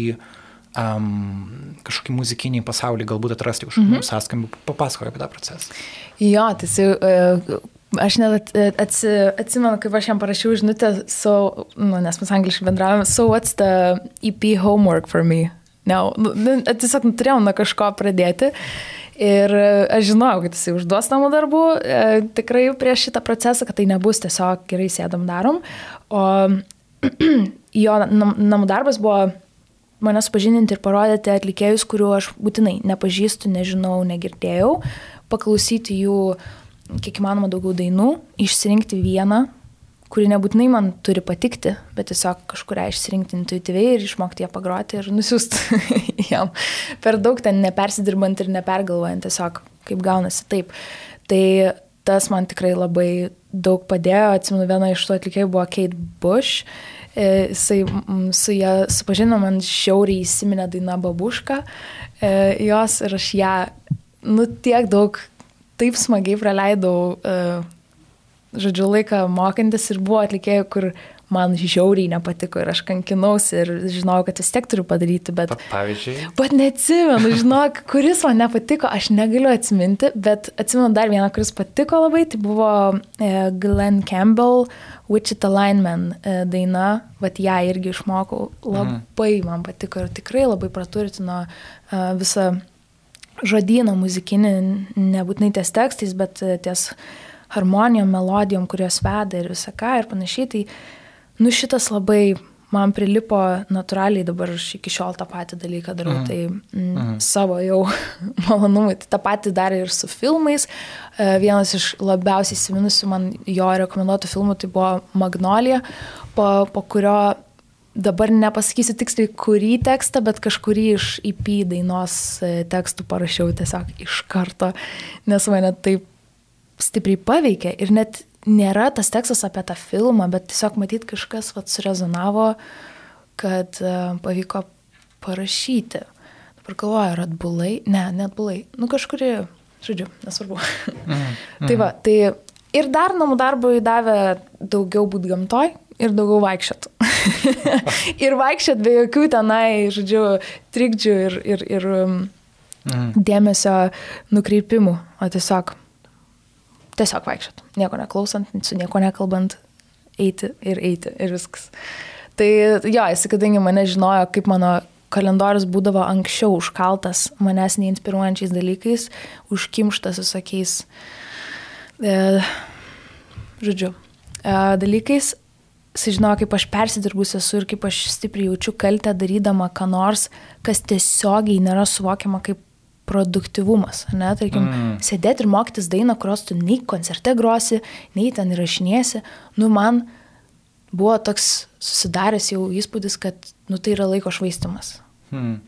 um, kažkokį muzikinį pasaulį, galbūt atrasti Mhm. mm -hmm. sąskambių. Papasakok apie tą procesą. Jo, tai e, aš net at- atsi, atsimenu, kaip aš jam parašiau žinutę, so, nu, nes mes angliškai bendravome, so what's the EP homework for me? Ne, nu, nu, tiesiog nu, turėjau nuo kažko pradėti. Ir e, aš žinojau, kad jisai užduos namų darbų e, tikrai prieš šitą procesą, kad tai nebus tiesiog gerai sėdam darom. O jo nam, namų darbas buvo mane supažindinti ir parodyti atlikėjus, kuriuo aš būtinai nepažįstu, nežinau, negirdėjau, paklausyti jų kiek įmanoma daugiau dainų, išsirinkti vieną, kuri nebūtinai man turi patikti, bet tiesiog kažkuria išsirinkti intuityviai ir išmokti ją pagroti ir nusiųsti jam. Per daug ten nepersidirbant ir nepergalvojant, tiesiog kaip gaunasi taip. Tai tas man tikrai labai daug padėjo. Atsimenu, viena iš tų atlikėjų buvo Kate Bush. E, Jisai mm, su ją supažino man šiauriai įsiminę daina Babuška. E, Jos ir aš ją, nu, tiek daug, taip smagiai praleidau, e, žodžiu, laiką mokantis ir buvo atlikėjų, kur man žiauriai nepatiko ir aš kankinausi ir žinojau, kad vis tiek turiu padaryti, bet... Pavyzdžiui, Bet neatsimenu, žinok, kuris man nepatiko, aš negaliu atsiminti, bet atsimenu dar vieną, kuris patiko labai, tai buvo e, Glenn Campbell, Wichita Lineman e, daina, bet ją irgi išmokau, labai mhm. man patiko ir tikrai labai praturtino e, visą žodyną muzikinį, nebūtinai ties tekstais, bet ties harmonijom, melodijom, kurios veda ir visą ką ir panašiai. Tai, nu šitas labai man prilipo natūraliai, dabar aš iki šiol tą patį dalyką darau, Mhm. tai mm, savo jau malonumui. Tai tą patį darė ir su filmais. E, Vienas iš labiausiai įsiminusių man jo rekomenduotų filmų tai buvo Magnolija, po, po kurio dabar nepasakysiu tiksliai kurį tekstą, bet kažkurį iš IP dainos e, tekstų parašiau tiesiog iš karto, nes mane taip stipriai paveikė ir net nėra tas tekstas apie tą filmą, bet tiesiog matyt kažkas vat, surezonavo, kad uh, pavyko parašyti. Dabar galvoju, ar atbulai, ne, net bulai, nu kažkuri, žodžiu, nesvarbu. Mhm. tai va, tai ir dar namų darbui davė daugiau būti gamtoj ir daugiau vaikščiot. ir vaikščiot be jokių tenai, žodžiu, trikdžių ir, ir, ir Mhm. dėmesio nukreipimų, o tiesiog, tiesiog vaikščiot, nieko neklausant, su nieko nekalbant, eiti ir eiti ir viskas. Tai jo, jis, kadangi mane žinojo, kaip mano kalendorius būdavo anksčiau užkaltas manęs neinspiruojančiais dalykais, užkimštas visokiais, e, žodžiu, e, dalykais, jis žinojo, kaip aš persidirbus esu ir kaip aš stipriai jaučiu kaltę darydama ką nors, kas tiesiogiai nėra suvokiama kaip produktivumas. Ne? Tarkim, mm. sėdėti ir mokytis dainą, kurios tu nei koncerte grosi, nei ten įrašinėsi. Nu, man buvo toks susidaręs jau įspūdis, kad nu, tai yra laiko švaistimas. Hmm.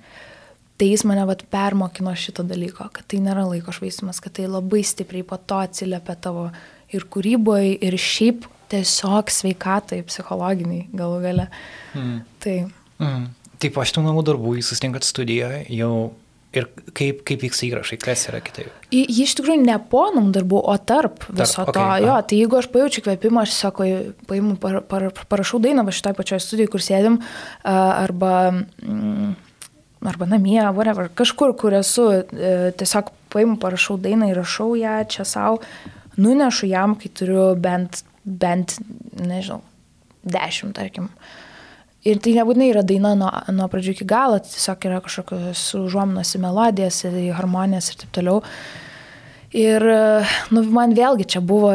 Tai jis mane vat, permokino šito dalyko, kad tai nėra laiko švaistimas, kad tai labai stipriai po to atsiliepia tavo ir kūryboje, ir šiaip tiesiog sveikatai, psichologiniai galų gale. Hmm. Tai Mm. Tai po šitų namų darbų jūs susitinkat studijoje jau ir kaip, kaip vyksta įrašai, kas yra kitaip. Ji iš tikrųjų ne po namų darbų, o tarp viso okei, to. aha. Jo, tai jeigu aš pajaučiu kvėpimą, aš sako, paimu, par, par, parašau dainą va šitoje pačioje studijoje, kur sėdim, arba, mm, arba namie, whatever, kažkur, kur esu, e, tiesiog paimu, parašau dainą, įrašau ją čia savo, nunešu jam, kai turiu bent, bent nežinau, dešimt, tarkim. Ir tai nebūtinai yra daina nuo, nuo pradžių iki galo, tai tiesiog yra kažkokios užuominos į melodijas, į harmonijas ir taip toliau. Ir nu, man vėlgi čia buvo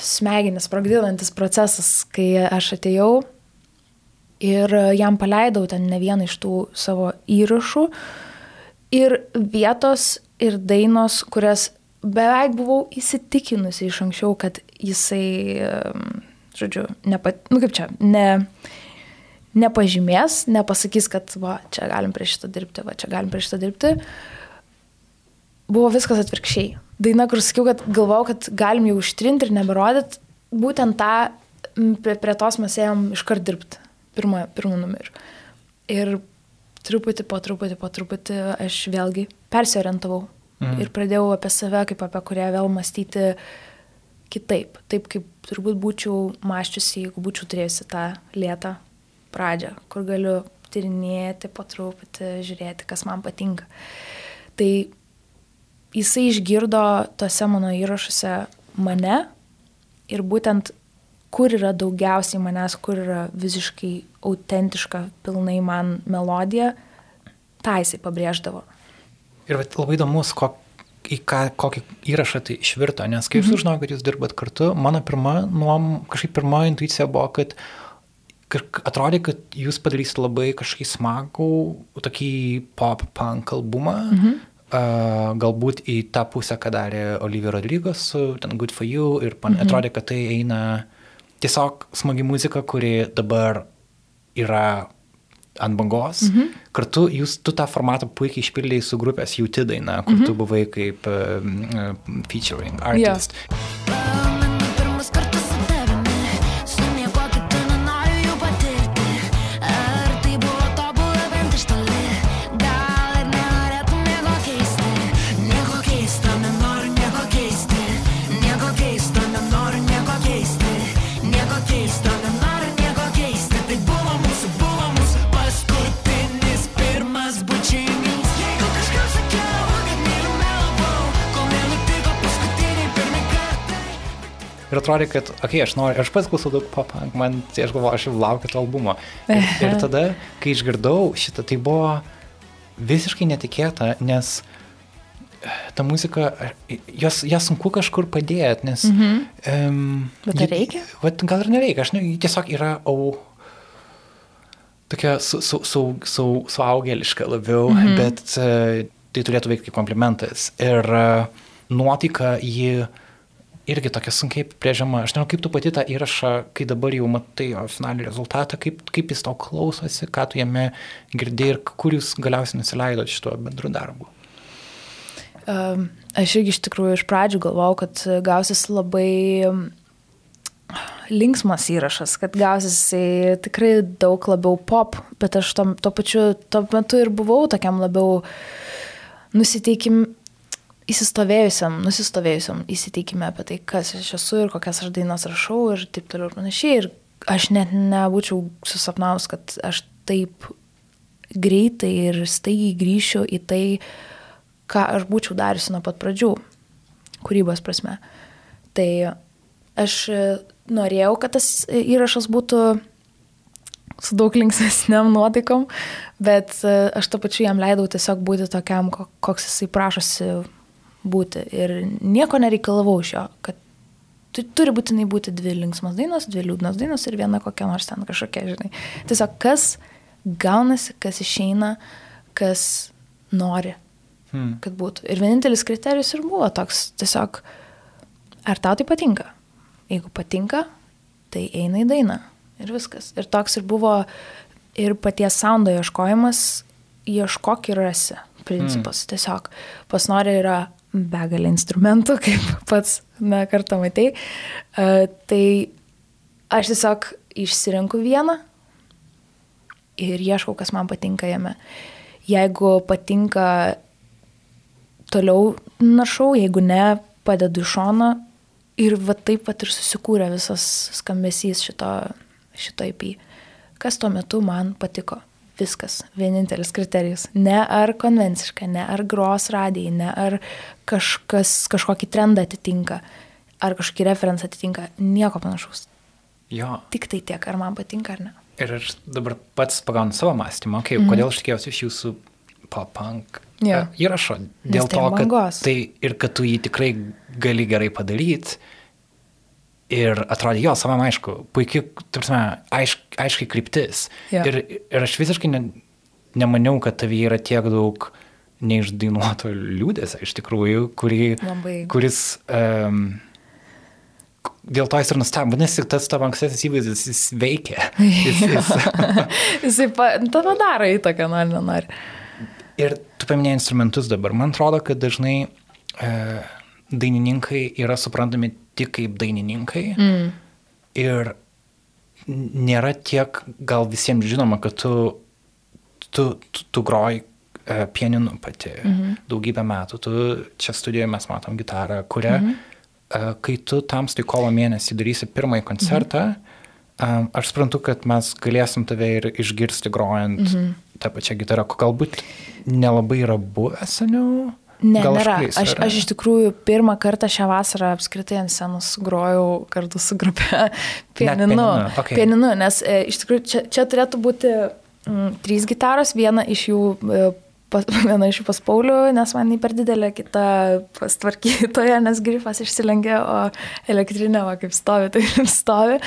smegenis sprogdinantis procesas, kai aš atėjau ir jam paleidau ten ne vieną iš tų savo įrašų. Ir vietos, ir dainos, kurias beveik buvau įsitikinusi iš anksčiau, kad jisai, žodžiu, nepa, nu kaip čia, ne, nepažymės, nepasakys, kad va, čia galim prie šito dirbti, va, čia galim prie šito dirbti. Buvo viskas atvirkščiai. Daina, kur sakiau, kad galvau, kad galim jau ištrinti ir neberodyti, būtent tą prie, prie tos mes ėjom iškart dirbti, pirmą, pirmą numerį. Ir truputį po truputį, po truputį aš vėlgi persiorientavau Mhm. ir pradėjau apie save, kaip apie kurią vėl mąstyti kitaip. Taip kaip turbūt būčiau maščiusi, jeigu būčiau turėjusi tą lėtą pradžią, kur galiu tyrinėti po truputį, žiūrėti, kas man patinka. Tai jisai išgirdo tose mano įrašuose mane ir būtent kur yra daugiausiai manęs, kur yra visiškai autentiška, pilnai man melodija, tą jisai pabrėždavo. Ir vat labai įdomus, kok, į ką, kokį įrašą tai išvirto, nes kai mhm. sužinojau, kad jūs dirbat kartu, mano pirma, nuom, kažkaip pirma intuicija buvo, kad atrodė, kad jūs padarysit labai kažkokį smagų, tokį pop-punk albumą. Mhm. Uh, galbūt į tą pusę, ką darė Olivia Rodrigo su ten Good for You ir pan, mhm. atrodė, kad tai eina tiesiog smagi muzika, kuri dabar yra ant bangos. Mhm. Kartu jūs, tu tą formatą puikiai išpildėjai su grupės Jauti daina, kur mhm. tu buvai kaip uh, featuring artist. Pamenu Ir atrodė, kad, okei, okay, aš noriu, aš pats klausau daug pop-punk, man, tai aš galvoju, aš jau laukiu to albumo. Ir, ir tada, kai išgirdau šitą, tai buvo visiškai netikėta, nes ta muzika, jos, ją sunku kažkur padėti, nes... Mhm. Um, Bet ar reikia? Vat, gal ir nereikia, aš ne, tiesiog yra, au, tokia su, su, su, su, suaugėliška labiau, mhm. bet uh, tai turėtų veikti kaip komplimentas. Ir uh, nuotaika ji irgi tokia sunkiai priežiama. Aš nežinau, kaip tu pati tą įrašą, kai dabar jau matai jo finalinį rezultatą, kaip, kaip jis tau klausosi, ką tu jame girdėjai ir kur jūs galiausiai nusileidot šituo bendru darbu. Um, aš irgi iš tikrųjų iš pradžių galvojau, kad gausis labai linksmas įrašas, kad gausis tikrai daug labiau pop, bet aš to, to pačiu, tuo metu ir buvau tokiam labiau nusiteikim, įsistovėjusiam, nusistovėjusiam įsitikinime apie tai, kas aš esu ir kokias aš dainas rašau ir taip toliau ir panašiai. Ir aš net nebūčiau susapnaus, kad aš taip greitai ir staigiai grįšiu į tai, ką aš būčiau dariusi nuo pat pradžių, kūrybos prasme. Tai aš norėjau, kad tas įrašas būtų su daug linksmėsniam nuotaikom, bet aš to pačiu jam leidau tiesiog būti tokiam, koks jisai prašosi būti. Ir nieko nereikalavau iš jo, kad tu, turi būtinai būti dvi linksmos dainos, dvi liūdnos dainos ir viena kokia nors ten kažkokia, žinai. Tiesiog kas gaunasi, kas išeina, kas nori, hmm. kad būtų. Ir vienintelis kriterijus ir buvo toks, tiesiog, ar tau tai patinka. Jeigu patinka, tai eina į dainą. Ir viskas. Ir toks ir buvo ir paties soundo ieškojimas, ieškok ir rasi principas. Hmm. Tiesiog pas nori yra begalė instrumentų, kaip pats ne kartą matei. Uh, tai aš tiesiog išsirinku vieną ir ieškau, kas man patinka jame. Jeigu patinka, toliau naršau, jeigu ne, padedu į šoną ir va taip pat ir susikūrė visas skambesys šito, šito IP. Kas tuo metu man patiko. Viskas, vienintelis kriterijus. Ne ar konvenciška, ne ar gros radijai, ne ar kažkas, kažkokį trendą atitinka, ar kažkokį referenciją atitinka, nieko panašaus. Jo. Tik tai tiek, ar man patinka ar ne. Ir aš dabar pats pagaunu savo mąstymą, okay, mm -hmm. kodėl aš tikėjausi iš jūsų pop-punk ja. įrašo. Dėl tai to, kad bangos. tai ir kad tu jį tikrai gali gerai padaryti. Ir atrodė, jo, savam aišku, puikiai, tarpsime, aišk, aiškiai kryptis. Jo. Ir, ir aš visiškai ne, nemaniau, kad tavy yra tiek daug neišdainuoto liūdėsio iš tikrųjų, kurį, Labai. kuris... Um, Dėl to jis ir nustebo, vadinasi, tas tavo ankstesnis įvaizdis, jis veikia. Jis, jis... Jisai pa, tavo daro įtaką, nori, nenori. ir tu paminėjai instrumentus dabar. Man atrodo, kad dažnai e, dainininkai yra suprantami tik kaip dainininkai. Mm. Ir nėra tiek gal visiems žinoma, kad tu, tu, tu, tu groji e, pianinu pati -hmm. daugybę metų. Tu čia studijoje mes matom gitarą, kurią, -hmm. e, kai tu tamstai kovo mėnesį darysi pirmąjį koncertą, e, aš suprantu, kad mes galėsim tave ir išgirsti grojant -hmm. tą pačią gitarą, ko galbūt nelabai yra buvę seniau. Ne, Gal aš nėra. Aš, yra? aš iš tikrųjų pirmą kartą šią vasarą apskritai ant scenos grojau kartu su grupė pianinu. pianinu, okei. pianinu nes e, iš tikrųjų čia, čia turėtų būti mm, trys gitaros, viena iš jų, e, pas, viena iš jų pas Paulių, nes man jį per didelė, kita pas tvarkytoja, nes grifas išsilenkė, o elektrinė, va, kaip stovi, tai kaip stovi.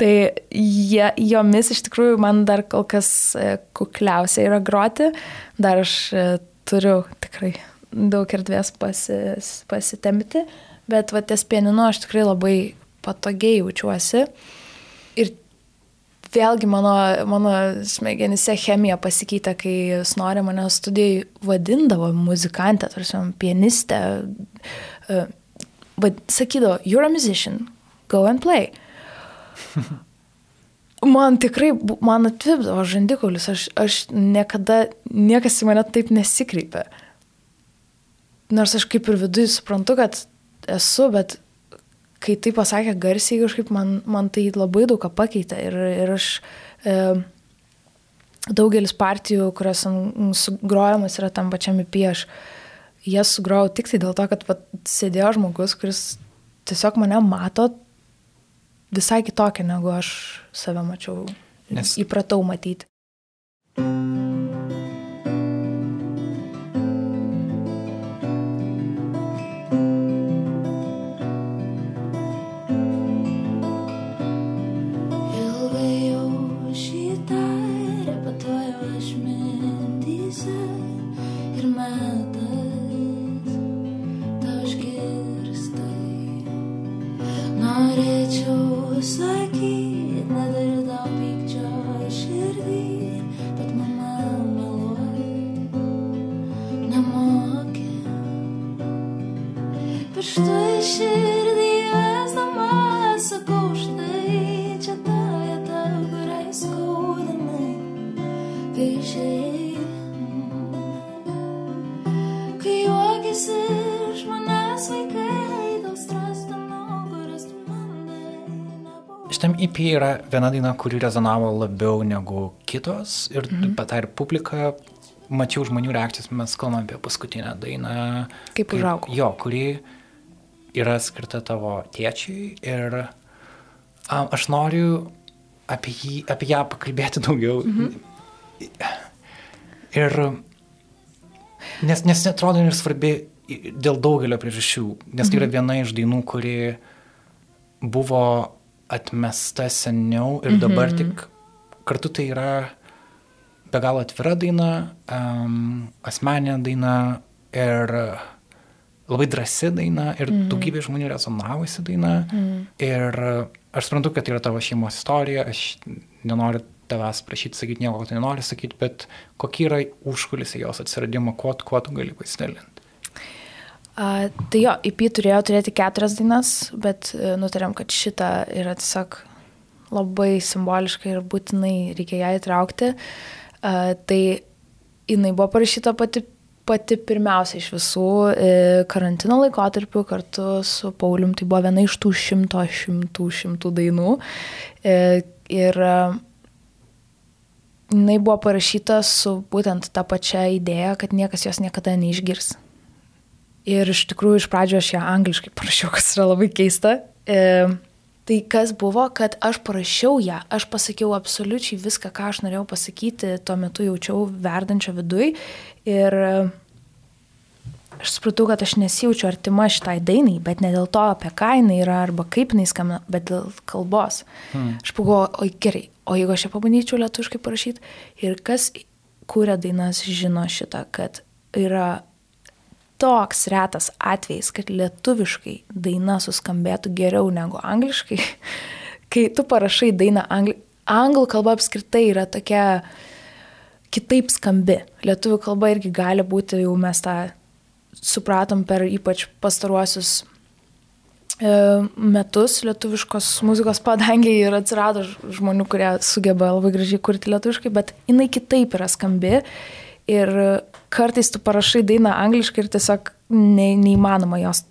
Tai jie, jomis iš tikrųjų man dar kol kas e, kukliausia yra groti, dar aš e, turiu tikrai daug erdvės pasi, pasitempti, bet va ties pianinu aš tikrai labai patogiai jaučiuosi. Ir vėlgi mano, mano smegenyse chemija pasikeitė, kai Snorė mane studijai vadindavo muzikantę, tarsi pianistę. Vad, sakydavo, you're a musician, go and play. Man tikrai, man atvipdavo žandikaulis, aš, aš niekada, niekas į mane taip nesikreipė. Nors aš kaip ir viduje suprantu, kad esu, bet kai tai pasakė garsiai, kažkaip man, man tai labai daug ką pakeitė. Ir, ir aš e, daugelis partijų, kurios sugrojamas yra tam pačiam IP, aš jas sugrojau tik tai dėl to, kad vat, sėdėjo žmogus, kuris tiesiog mane mato visai kitokią, negu aš save mačiau. Nes-. Įpratau matyti. galėčiau Į širdį vesdama, sakau štai, čia ta vieta, kuriai skaudinai, vėžiai. Kai juokiasi iš manęs vaikai, dėl strasdano, kurias tu mandai. Šitam EP yra viena daina, kuri rezonavo labiau negu kitos ir mhm. pat ir publika, mačiau žmonių reakcijas, mes kalbame apie paskutinę dainą. Kaip užaugau. Jo, kuri yra skirta tavo tėčiui ir um, aš noriu apie, jį, apie ją pakalbėti daugiau. Mhm. Ir nes, nes netrodo ir svarbi dėl daugelio priežasčių, nes tai yra viena iš dainų, kuri buvo atmesta seniau ir dabar tik kartu tai yra be galo atvira daina, um, asmeninė daina ir labai drąsi daina ir mm. daugybė žmonių rezonavosi daina. Mm. Ir aš suprantu, kad tai yra tavo šeimos istorija, aš nenoriu tavęs prašyti sakyti nieko, ko tu nenori sakyti, bet kokie yra užkulisiai jos atsiradimo, kuo, kuo tu gali pasidalinti. A, tai jo, IP turėjo turėti keturias dainas, bet e, nutarėm, kad šitą yra tiesiog labai simboliška ir būtinai reikia ją įtraukti. A, tai jinai buvo parašyta pati, pati pirmiausia iš visų e, karantino laikotarpiu kartu su Paulium. Tai buvo viena iš tų šimto, šimtų, šimtų dainų. E, ir e, jinai buvo parašyta su būtent ta pačia idėja, kad niekas jos niekada neišgirs. Ir iš tikrųjų iš pradžio aš ją angliškai parašiau, kas yra labai keista. Tai kas buvo, kad aš parašiau ją, aš pasakiau absoliučiai viską, ką aš norėjau pasakyti, tuo metu jaučiau verdančio viduj. Ir aš supratau, kad aš nesijaučiu artima šitai dainai, bet ne dėl to, apie ką jinai yra arba kaip jinai skamba, bet dėl kalbos. Hmm. Aš pagalvojau, oi gerai, o jeigu aš ją pabandyčiau lietuviškai parašyti ir kas kūrė dainas žino šitą, kad yra toks retas atvejis, kad lietuviškai daina suskambėtų geriau negu angliškai. Kai tu parašai dainą angli... anglų kalba apskritai yra tokia kitaip skambi. Lietuvių kalba irgi gali būti, jau mes tą supratom per ypač pastaruosius e, metus lietuviškos muzikos padangiai ir atsirado žmonių, kurie sugeba labai gražiai kurti lietuviškai, bet jinai kitaip yra skambi ir kartais tu parašai dainą angliškai ir tiesiog ne, neįmanoma jos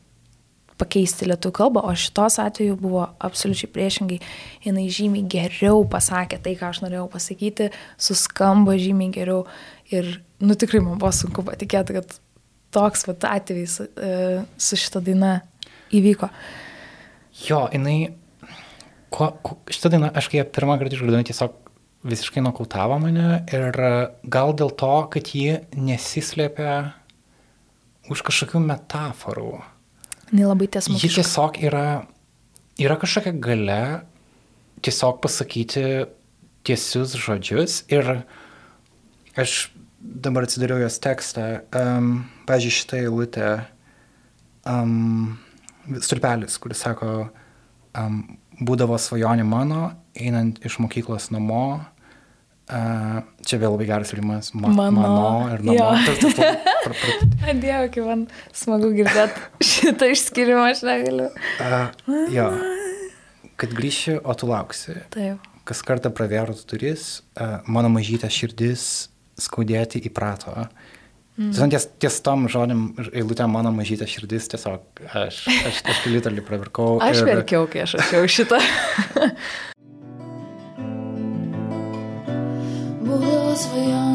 pakeisti lietuvių kalbą, o šitos atveju buvo absoliučiai priešingai. Jinai žymiai geriau pasakė tai, ką aš norėjau pasakyti, suskamba žymiai geriau ir, nu tikrai man buvo sunku patikėti, kad toks vat atvejis e, su šita daina įvyko. Jo, jinai, kuo, kuo, šitą dainą aš kai pirmą kartą išgirdau, tiesiog visiškai nokautavo mane ir gal dėl to, kad ji nesislėpia už kažkokių metaforų. Jis labai Ji tiesiog yra, yra kažkokia gale tiesiog pasakyti tiesius žodžius ir aš dabar atsidariau jos tekstą. Um, pavyzdžiui, šitą eilutę um, stulpelis, kuris sako, um, būdavo svajonė mano, einant iš mokyklos namo. Uh, čia vėl labai geras rimas. Ma Mano. Mano ir namo. Dieve, kaip man smagu girdėti šitą išskirimą, aš negaliu. Uh, jo. Kad grįši, o tu lauksi. Taip. Kas kartą pravėrus duris, uh, mano mažytė širdis skaudėti įprato. Mm. Tiesiog ties, ties tom žodėm, eilutėm mano mažytė širdis, tiesiog aš, aš, aš literaliai pravirkau. Aš ir- verkiau, kai aš rašiau šitą. Būdavo svajonė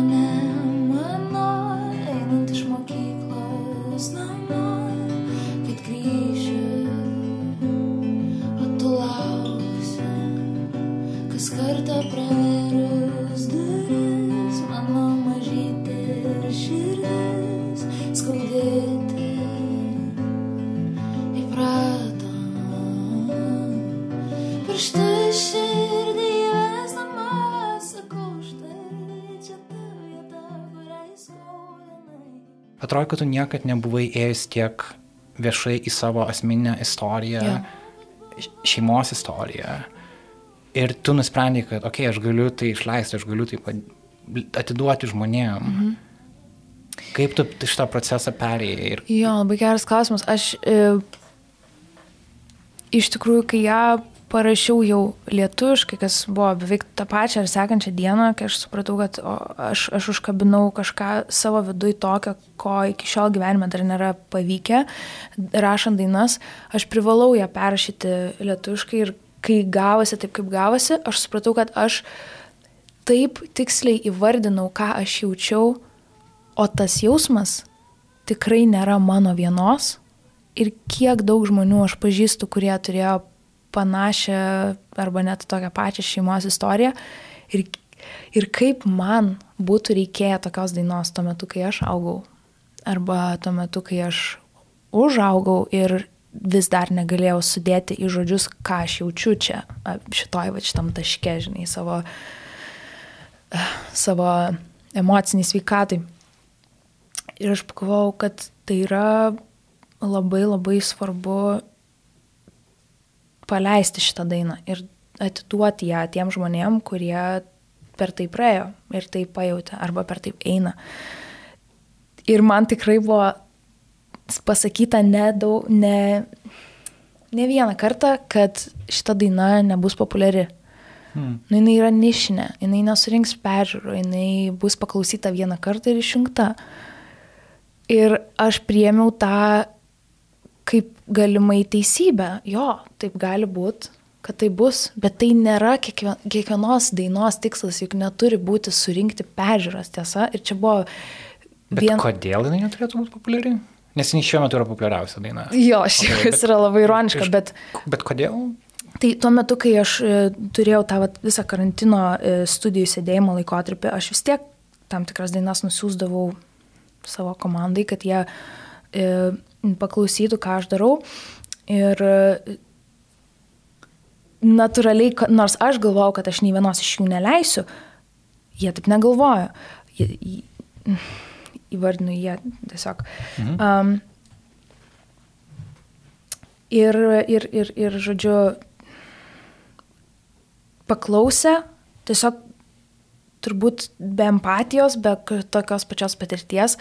Atrodo, kad tu niekad nebuvai ėjęs tiek viešai į savo asmeninę istoriją. Jo. šeimos istorija. Ir tu nusprendai, kad, okei, okay, aš galiu tai išleisti, aš galiu tai atiduoti žmonėm. Mhm. Kaip tu šitą procesą perėjai? Ir... Jo, labai geras klausimas. Aš e, iš tikrųjų, kai ją parašiau jau lietuviškai, kas buvo beveik tą pačią ar sekančią dieną, kai aš supratau, kad o, aš, aš užkabinau kažką savo viduje tokio, ko iki šiol gyvenime dar nėra pavykę, rašant dainas, aš privalau ją perrašyti lietuviškai ir kai gavosi taip, kaip gavosi, aš supratau, kad aš taip tiksliai įvardinau, ką aš jaučiau, o tas jausmas tikrai nėra mano vienos ir kiek daug žmonių aš pažįstu, kurie turėjo panašią arba net tokią pačią šeimos istoriją ir, ir kaip man būtų reikėję tokios dainos tuo metu, kai aš augau arba tuo metu, kai aš užaugau ir vis dar negalėjau sudėti į žodžius, ką aš jaučiu čia, šitoj va šitam taške, žinai, savo, savo emociniai sveikatai. Ir aš pagalvojau, kad tai yra labai labai svarbu paleisti šitą dainą ir atiduoti ją tiem žmonėm, kurie per tai praėjo ir tai pajutė arba per tai eina. Ir man tikrai buvo pasakyta ne, daug, ne, ne vieną kartą, kad šita daina nebus populiari. Hmm. Nu, jinai yra nišinė, jinai nesurinks peržiūrų, jinai bus paklausyta vieną kartą ir išjungta. Ir aš priemiau tą kaip galimai teisybę. Jo, taip gali būti, kad tai bus, bet tai nėra kiekvien, kiekvienos dainos tikslas, juk neturi būti surinkti peržiūros, tiesa. Ir čia buvo... Bet vien... kodėl jinai neturėtų būti populiari? Nes jinai šiuo metu yra populiariausia daina. Jo, šiaip okay, bet, yra labai ironiška, bet... Bet kodėl? Tai tuo metu, kai aš e, turėjau tą vat, visą karantino e, studijų sėdėjimo laikotarpį, aš vis tiek tam tikras dainas nusiųsdavau savo komandai, kad jie e, paklausytų, ką aš darau. Ir natūraliai, nors aš galvojau, kad aš nei vienos iš jų neleisiu, jie taip negalvojo. Įvardinu jie tiesiog. Mhm. Um, ir, ir, ir, ir, žodžiu, paklausę, tiesiog turbūt be empatijos, be tokios pačios patirties,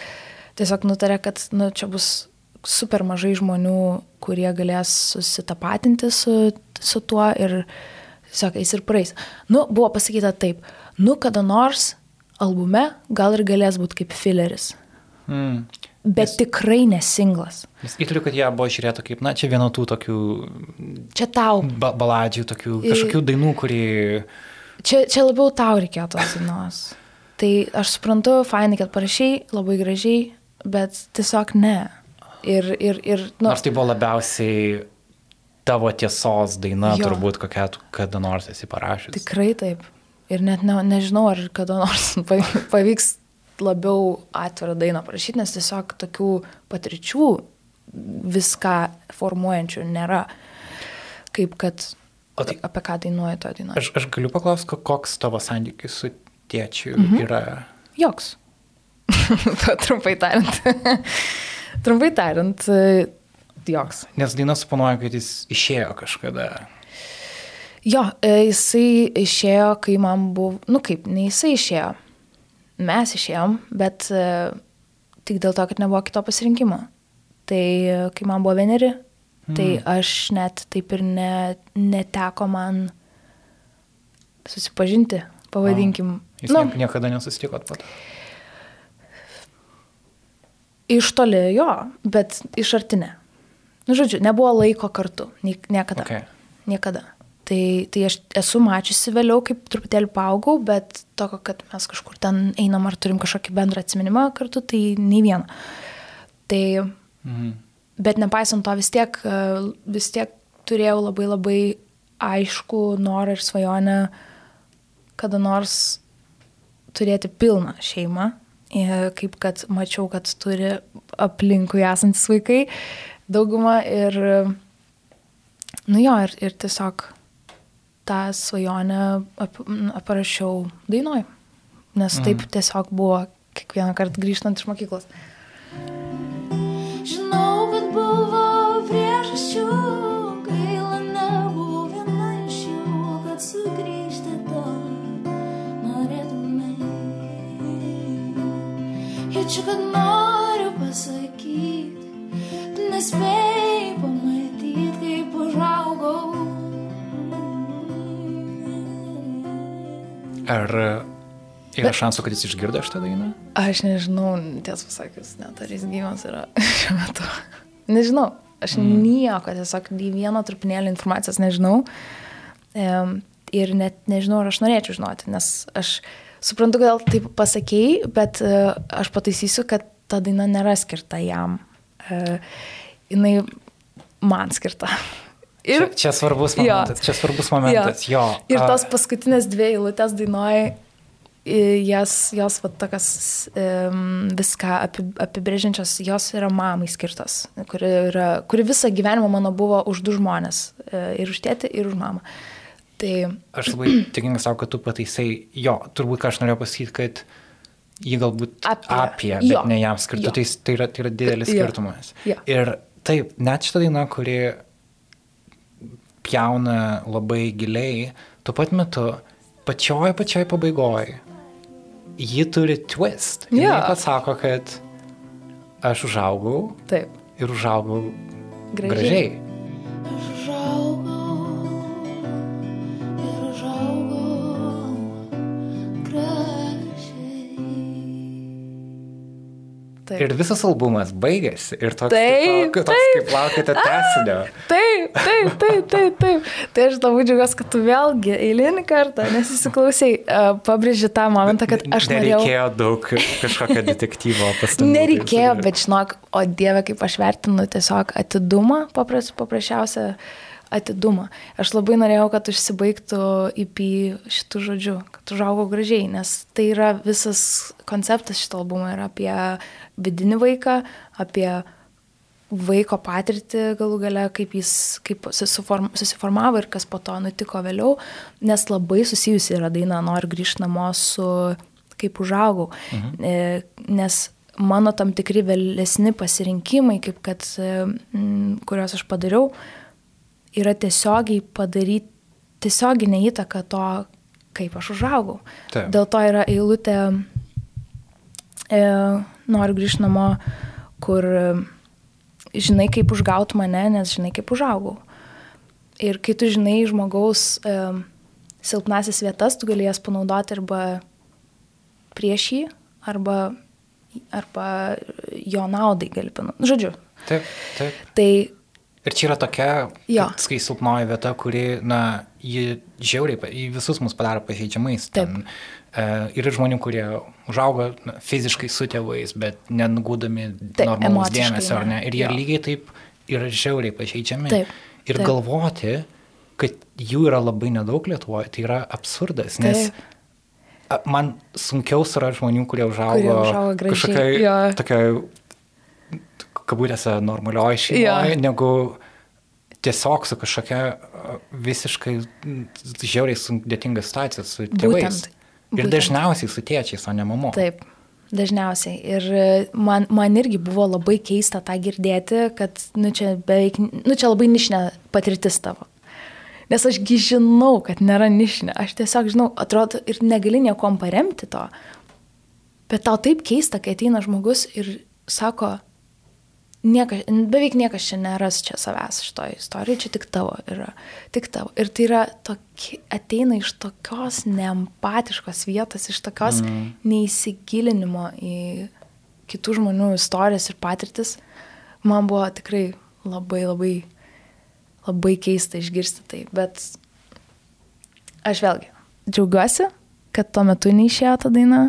tiesiog nutarė, kad nu, čia bus super mažai žmonių, kurie galės susitapatinti su, su tuo ir tiesiog eis ir praeis. Nu, buvo pasakyta taip, nu kada nors albume gal ir galės būti kaip fileris. Mm. Bet nes, tikrai nesinglas. Nes įtariu, kad jie buvo žiūrėta kaip, na, čia viena tų tokių... Čia tau. Ba baladžių, tokių kažkokių dainų, kurį... Čia, čia labiau tau reikėjo tos dainos. tai aš suprantu, fainai, kad parašiai, labai gražiai, bet tiesiog ne. Ir, ir, ir, nu, Nors tai buvo labiausiai tavo tiesos daina, jo. turbūt kokią tu kada nors esi parašęs. Tikrai taip. Ir net ne, nežinau, ar kada nors pavyks labiau atvirą dainą parašyti, nes tiesiog tokių patirčių viską formuojančių nėra. Kaip kad o tai, apie ką dainuoja to daina. Aš, aš galiu paklausti, koks tavo santykis su tėčiu mhm. yra? Joks. Trumpai tariant. Trumpai tariant, joks. Nes daina suponuoja, kad jis išėjo kažkada. Jo, e, jisai išėjo, kai man buvo, nu kaip, ne jisai išėjo, mes išėjom, bet e, tik dėl to, kad nebuvo kito pasirinkimo. Tai e, kai man buvo vieneri, mm. tai hmm. aš net taip ir ne, neteko man susipažinti, pavadinkim. O, jūs nu, niekada nesusitikot pat? Iš toli jo, bet iš artinė. Nu, žodžiu, nebuvo laiko kartu, niekada. Okay. Niekada. Tai, tai aš esu mačiusi vėliau, kaip truputėlį paaugau, bet tokio, kad mes kažkur ten einam ar turim kažkokį bendrą atsiminimą kartu, tai nei vieno. Tai, mhm. bet nepaisant to vis tiek, vis tiek turėjau labai labai aišku norą ir svajonę kada nors turėti pilną šeimą, kaip kad mačiau, kad turi aplinkui esantis vaikai daugumą ir, nu jo, ir, ir tiesiog tą svajonę ap, aprašiau dainoj. Nes taip mm. tiesiog buvo kiekvieną kartą grįžtant iš mokyklos. Žinau, kad buvo priežasčių, kad noriu pasakyti, tu nespėjai pamatyti, kaip užaugau. Ar yra šansų, kad jis išgirdo šitą dainą? Aš nežinau, tiesą pasakius, net ar jis gyvas yra šiuo metu. Nežinau, aš mm. nieko, tiesiog nei vieno trupinėlio informacijos nežinau. Um, ir net nežinau, ar aš norėčiau žinoti, nes aš suprantu, gal taip pasakėjai, bet uh, aš pataisysiu, kad ta daina nėra skirta jam. Uh, jinai man skirta. Ir, čia, čia svarbus momentas, jo, čia svarbus momentas, jo. jo. Ir tos paskutinės dvi eilutės dainuoja, jas, jos va, tokias um, viską apibrėžiančios, jos yra mamai skirtos, kuri, yra, kuri visą gyvenimą mano buvo už du žmonės. E, ir už tėtį, ir už mamą. Tai... Aš labai tikingai savo, kad tu pataisai, jo, turbūt ką aš norėjau pasakyti, kad jį galbūt apie, apie bet jo. ne jam skirtų, tai, tai, yra, tai yra didelis jo. skirtumas. Jo. Ir taip, net šitą dainą, kuri pjauna labai giliai, tuo pat metu pačioj pačioj pabaigoj ji turi twist. Ir yeah. ji pasako, kad aš užaugau. Taip. Ir užaugau gražiai. gražiai. Taip. Ir visas albumas baigėsi ir toks, taip, kaip, toks taip. kaip laukite tesinio. Taip, taip, taip, taip, taip. Tai aš labai džiaugiuosi, kad tu vėlgi eilinį kartą nesiklausiai, uh, pabrėži tą momentą, kad aš norėjau. Nereikėjo daug kažkokio detektyvo pastangų. Nereikėjo, bet žinok, o Dieve, kaip aš vertinu tiesiog atidumą, papras, paprasčiausia atidumą. Aš labai norėjau, kad užsibaigtų IP šitų žodžių, kad užaugo gražiai, nes tai yra visas konceptas šito albumo yra apie vidinį vaiką, apie vaiko patirtį galų gale, kaip jis kaip susiform, susiformavo ir kas po to nutiko vėliau, nes labai susijusi yra daina, noriu grįžti namo su kaip užaugau, mhm. E, nes mano tam tikri vėlesni pasirinkimai, kaip kad, kuriuos aš padariau, yra tiesiogiai padaryti, tiesioginė įtaka to, kaip aš užaugau. Taip. Dėl to yra eilutė e, noriu grįžti namo, kur žinai, kaip užgauti mane, nes žinai, kaip užaugau. Ir kai tu žinai žmogaus e, silpnasis vietas, tu gali jas panaudoti arba prieš jį, arba, arba jo naudai gali panaudoti. Žodžiu. Taip, taip. Tai Ir čia yra tokia, kai silpnoji vieta, kuri, na, ji žiauriai, į visus mus padaro pažeidžiamais. Ten, e, yra žmonių, kurie užauga na, fiziškai su tėvais, bet nenugūdami normalaus dėmesio, ar ne? Ir jie jo. lygiai taip yra žiauriai pažeidžiami. Taip, ir taip. galvoti, kad jų yra labai nedaug Lietuvoje, tai yra absurdas, nes taip. man sunkiau surasti žmonių, kurie užaugo, kurie užaugo kažkokiai tokiai kabutėse normalioji šeimoje, negu tiesiog su kažkokia visiškai žiauriai sudėtinga situacija su tėvais. Būtent, būtent. Ir dažniausiai su tėčiais, o ne mamo. Taip. Dažniausiai. Ir man, man irgi buvo labai keista tą girdėti, kad, nu čia beveik, nu čia labai nišinė patirtis tavo. Nes ašgi žinau, kad nėra nišinė. Aš tiesiog žinau, atrodo, ir negali niekom paremti to. Bet tau taip keista, kai ateina žmogus ir sako, Niekas, beveik niekas čia neras čia savęs šitoje istorijoje, čia tik tavo yra. Tik tavo. Ir tai yra toki, ateina iš tokios neempatiškos vietos, iš tokios mm. neįsigilinimo į kitų žmonių istorijas ir patirtis. Man buvo tikrai labai, labai, labai keista išgirsti tai. Bet aš vėlgi džiaugiuosi, kad tuo metu neišėjo ta daina,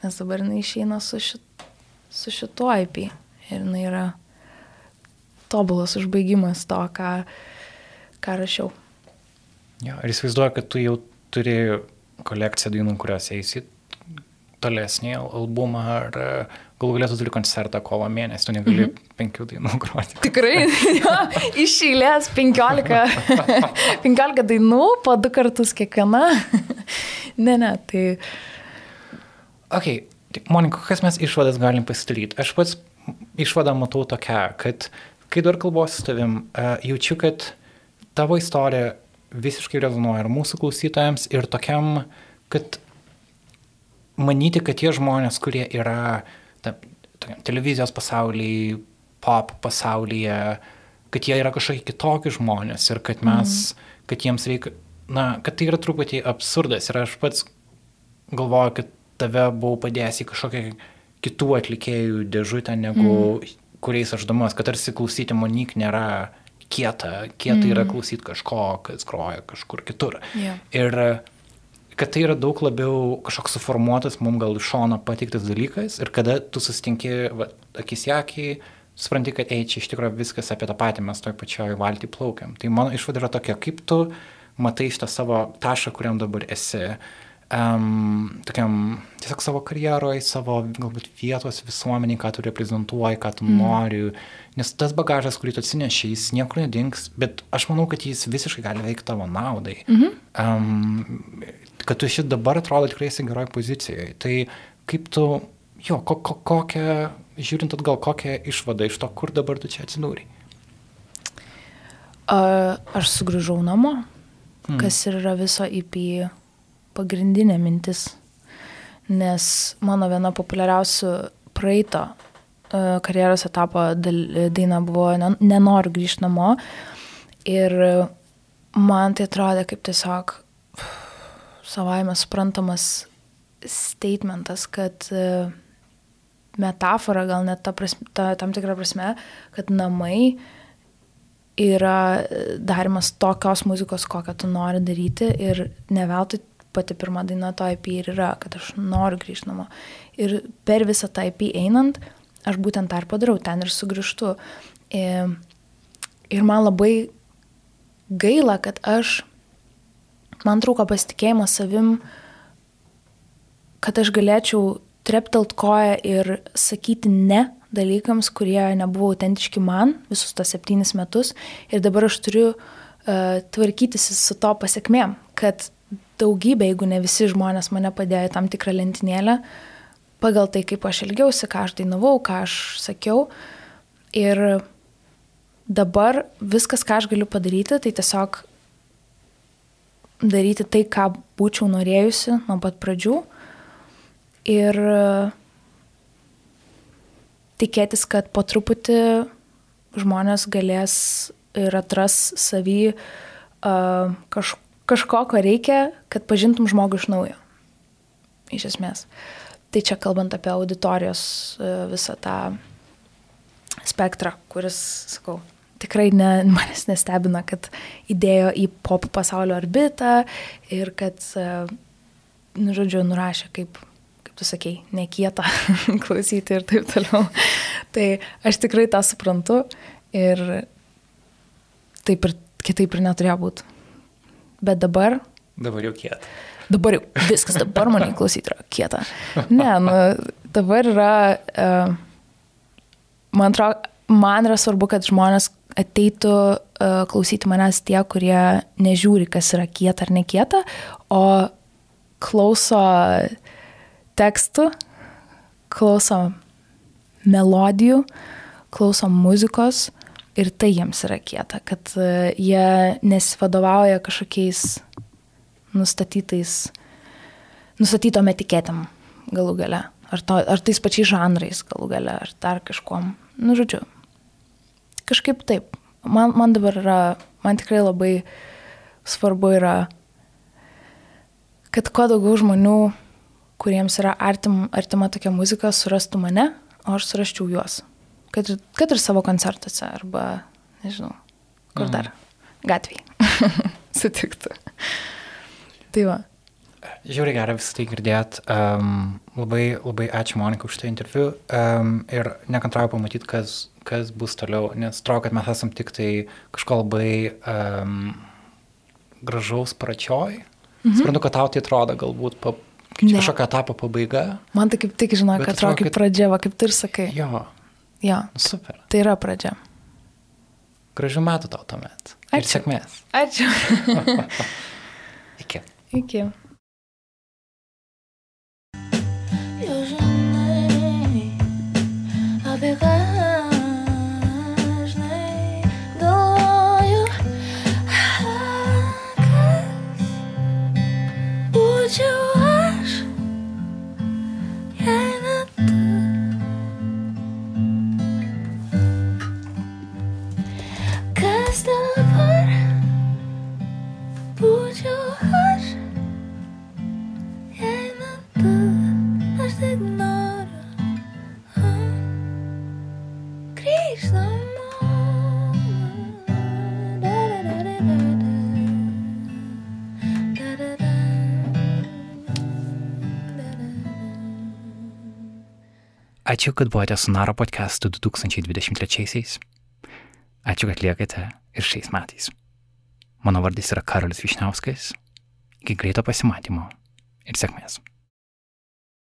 nes dabar jinai išeina su, šit, su šituo IP. Ir jinai yra tobulas užbaigimas to, ką, ką rašiau. Jo, ir įsivaizduoju, kad tu jau turi kolekciją dainų, kurios eisi tolesnį albumą, ar e, galų galėtų turi koncertą kovo mėnesį, tu negali mm -hmm. penkių dainų groti. Tikrai, jo, iš eilės penkiolika, penkiolika dainų, po du kartus kiekviena. ne, ne, tai... Ok, Monika, kokias mes išvadas galim pasidaryti? Aš pats išvadą matau tokia, kad uh, kai dar kalbuosi su tavim, uh, jaučiu, kad tavo istorija visiškai rezonuoja ir mūsų klausytojams, ir tokiam, kad manyti, kad tie žmonės, kurie yra ta, tokiam televizijos pasaulyje, pop pasaulyje, kad jie yra kažkokie kitokie žmonės ir kad mes, mm. kad jiems reikia, na, kad tai yra truputį absurdas ir aš pats galvoju, kad tave buvau padėjęs į kažkokią kitų atlikėjų dėžutę, negu mm. Kuriais aš domuos, kad tarsi klausyti Monik nėra kieta, kieta mm. yra klausyti kažko, kas groja kažkur kitur. Yeah. Ir kad tai yra daug labiau kažkoks suformuotas, mums gal iš šono patiktas dalykas ir kada tu susitinki akis akį, supranti, kad ei, čia iš tikrųjų viskas apie tą patį, mes toj pačioj valtį plaukiam. Tai mano išvada yra tokia, kaip tu matai šitą savo tašą, kuriam dabar esi, um, tokiam tiesiog savo karjeroje, savo galbūt vietos visuomeniai, ką tu reprezentuoji, ką tu mm. nori. Nes tas bagažas, kurį tu atsineši, jis niekur nedings, bet aš manau, kad jis visiškai gali veikti tavo naudai. Mm -hmm. um, kad tu šit dabar atrodo tikrai esi geroj pozicijoje. Tai kaip tu, jo, ko, ko, kokią, žiūrint atgal, kokią išvadą iš to, kur dabar tu čia atsidūrė? Aš sugrįžau namo, hmm. kas ir yra viso IP pagrindinė mintis, nes mano viena populiariausių praeito karjeros etapo daina buvo Nenoriu grįžti namo ir man tai atrodė kaip tiesiog savaime suprantamas statementas, kad e, metafora gal net ta prasme, ta, tam tikrą prasme, kad namai yra darimas tokios muzikos, kokią tu nori daryti ir ne veltui pati pirma daina to IP ir yra, kad aš noriu grįžti namo. Ir per visą tą IP einant, aš būtent tą ir padarau, ten ir sugrįžtu. Ir, ir man labai gaila, kad aš man trūko pasitikėjimo savim, kad aš galėčiau treptelt koją ir sakyti ne dalykams, kurie nebuvo autentiški man visus tos septynis metus. Ir dabar aš turiu uh, tvarkytis su to pasiekmėm, kad daugybė, jeigu ne visi žmonės mane padėjo į tam tikrą lentynėlę, pagal tai, kaip aš elgiausi, ką aš dainavau, ką aš sakiau. Ir dabar viskas, ką aš galiu padaryti, tai tiesiog daryti tai, ką būčiau norėjusi nuo pat pradžių. Ir tikėtis, kad po truputį žmonės galės ir atras savį uh, kaž, kažko, ko reikia, kad pažintum žmogų iš naujo. Iš esmės. Tai čia kalbant apie auditorijos uh, visą tą spektrą, kuris, sakau, tikrai ne, manęs nestebina, kad įdėjo į pop pasaulio orbitą ir kad, e, nu, žodžiu, nurašė kaip, kaip tu sakei, nekieta klausyti ir taip toliau. Tai aš tikrai tą suprantu ir taip ir kitaip ir neturėjo būti. Bet dabar. Dabar jau kieta. Dabar jau viskas, dabar mane klausyti yra kieta. Ne, nu, dabar yra, uh, man atrodo, man yra svarbu, kad žmonės ateitų uh, klausyti manęs tie, kurie nežiūri, kas yra kieta ar nekieta, o klauso tekstų, klauso melodijų, klauso muzikos ir tai jiems yra kieta, kad uh, jie nesivadovauja kažkokiais nustatytais, nustatytom etiketėm galų gale, ar, to, ar tais pačiais žanrais galų gale, ar dar kažkom. Nu, žodžiu, kažkaip taip. Man, man dabar yra, man tikrai labai svarbu yra, kad kuo daugiau žmonių, kuriems yra artim, artima tokia muzika, surastų mane, o aš suraščiau juos. Kad, kad ir savo koncertuose arba, nežinau, kur mhm. dar, gatvėje sutiktų. tai va. Žiūrėjau gerą visą tai girdėt. Um, labai, labai ačiū Monika už šitą interviu um, ir nekantrauju pamatyti, kas, kas bus toliau, nes atrodo, kad mes esam tik tai kažko labai um, gražaus pračioj. Mhm. Suprantu, kad tau tai atrodo galbūt pa, kažkokia etapo pabaiga. Man tai kaip tik žinau, kad atrodo kaip pradžia, va, kaip tu ir sakai. Jo. Jo. Super. Tai yra pradžia. Gražių metų tau tuomet. Ačiū. Ir sėkmės. Ačiū. Iki. Iki. Ačiū, kad buvote su Naro podcastu 2023-aisiais. Ačiū, kad liekate ir šiais metais. Mano vardas yra Karolis Višniauskas. Iki greito pasimatymo ir sėkmės.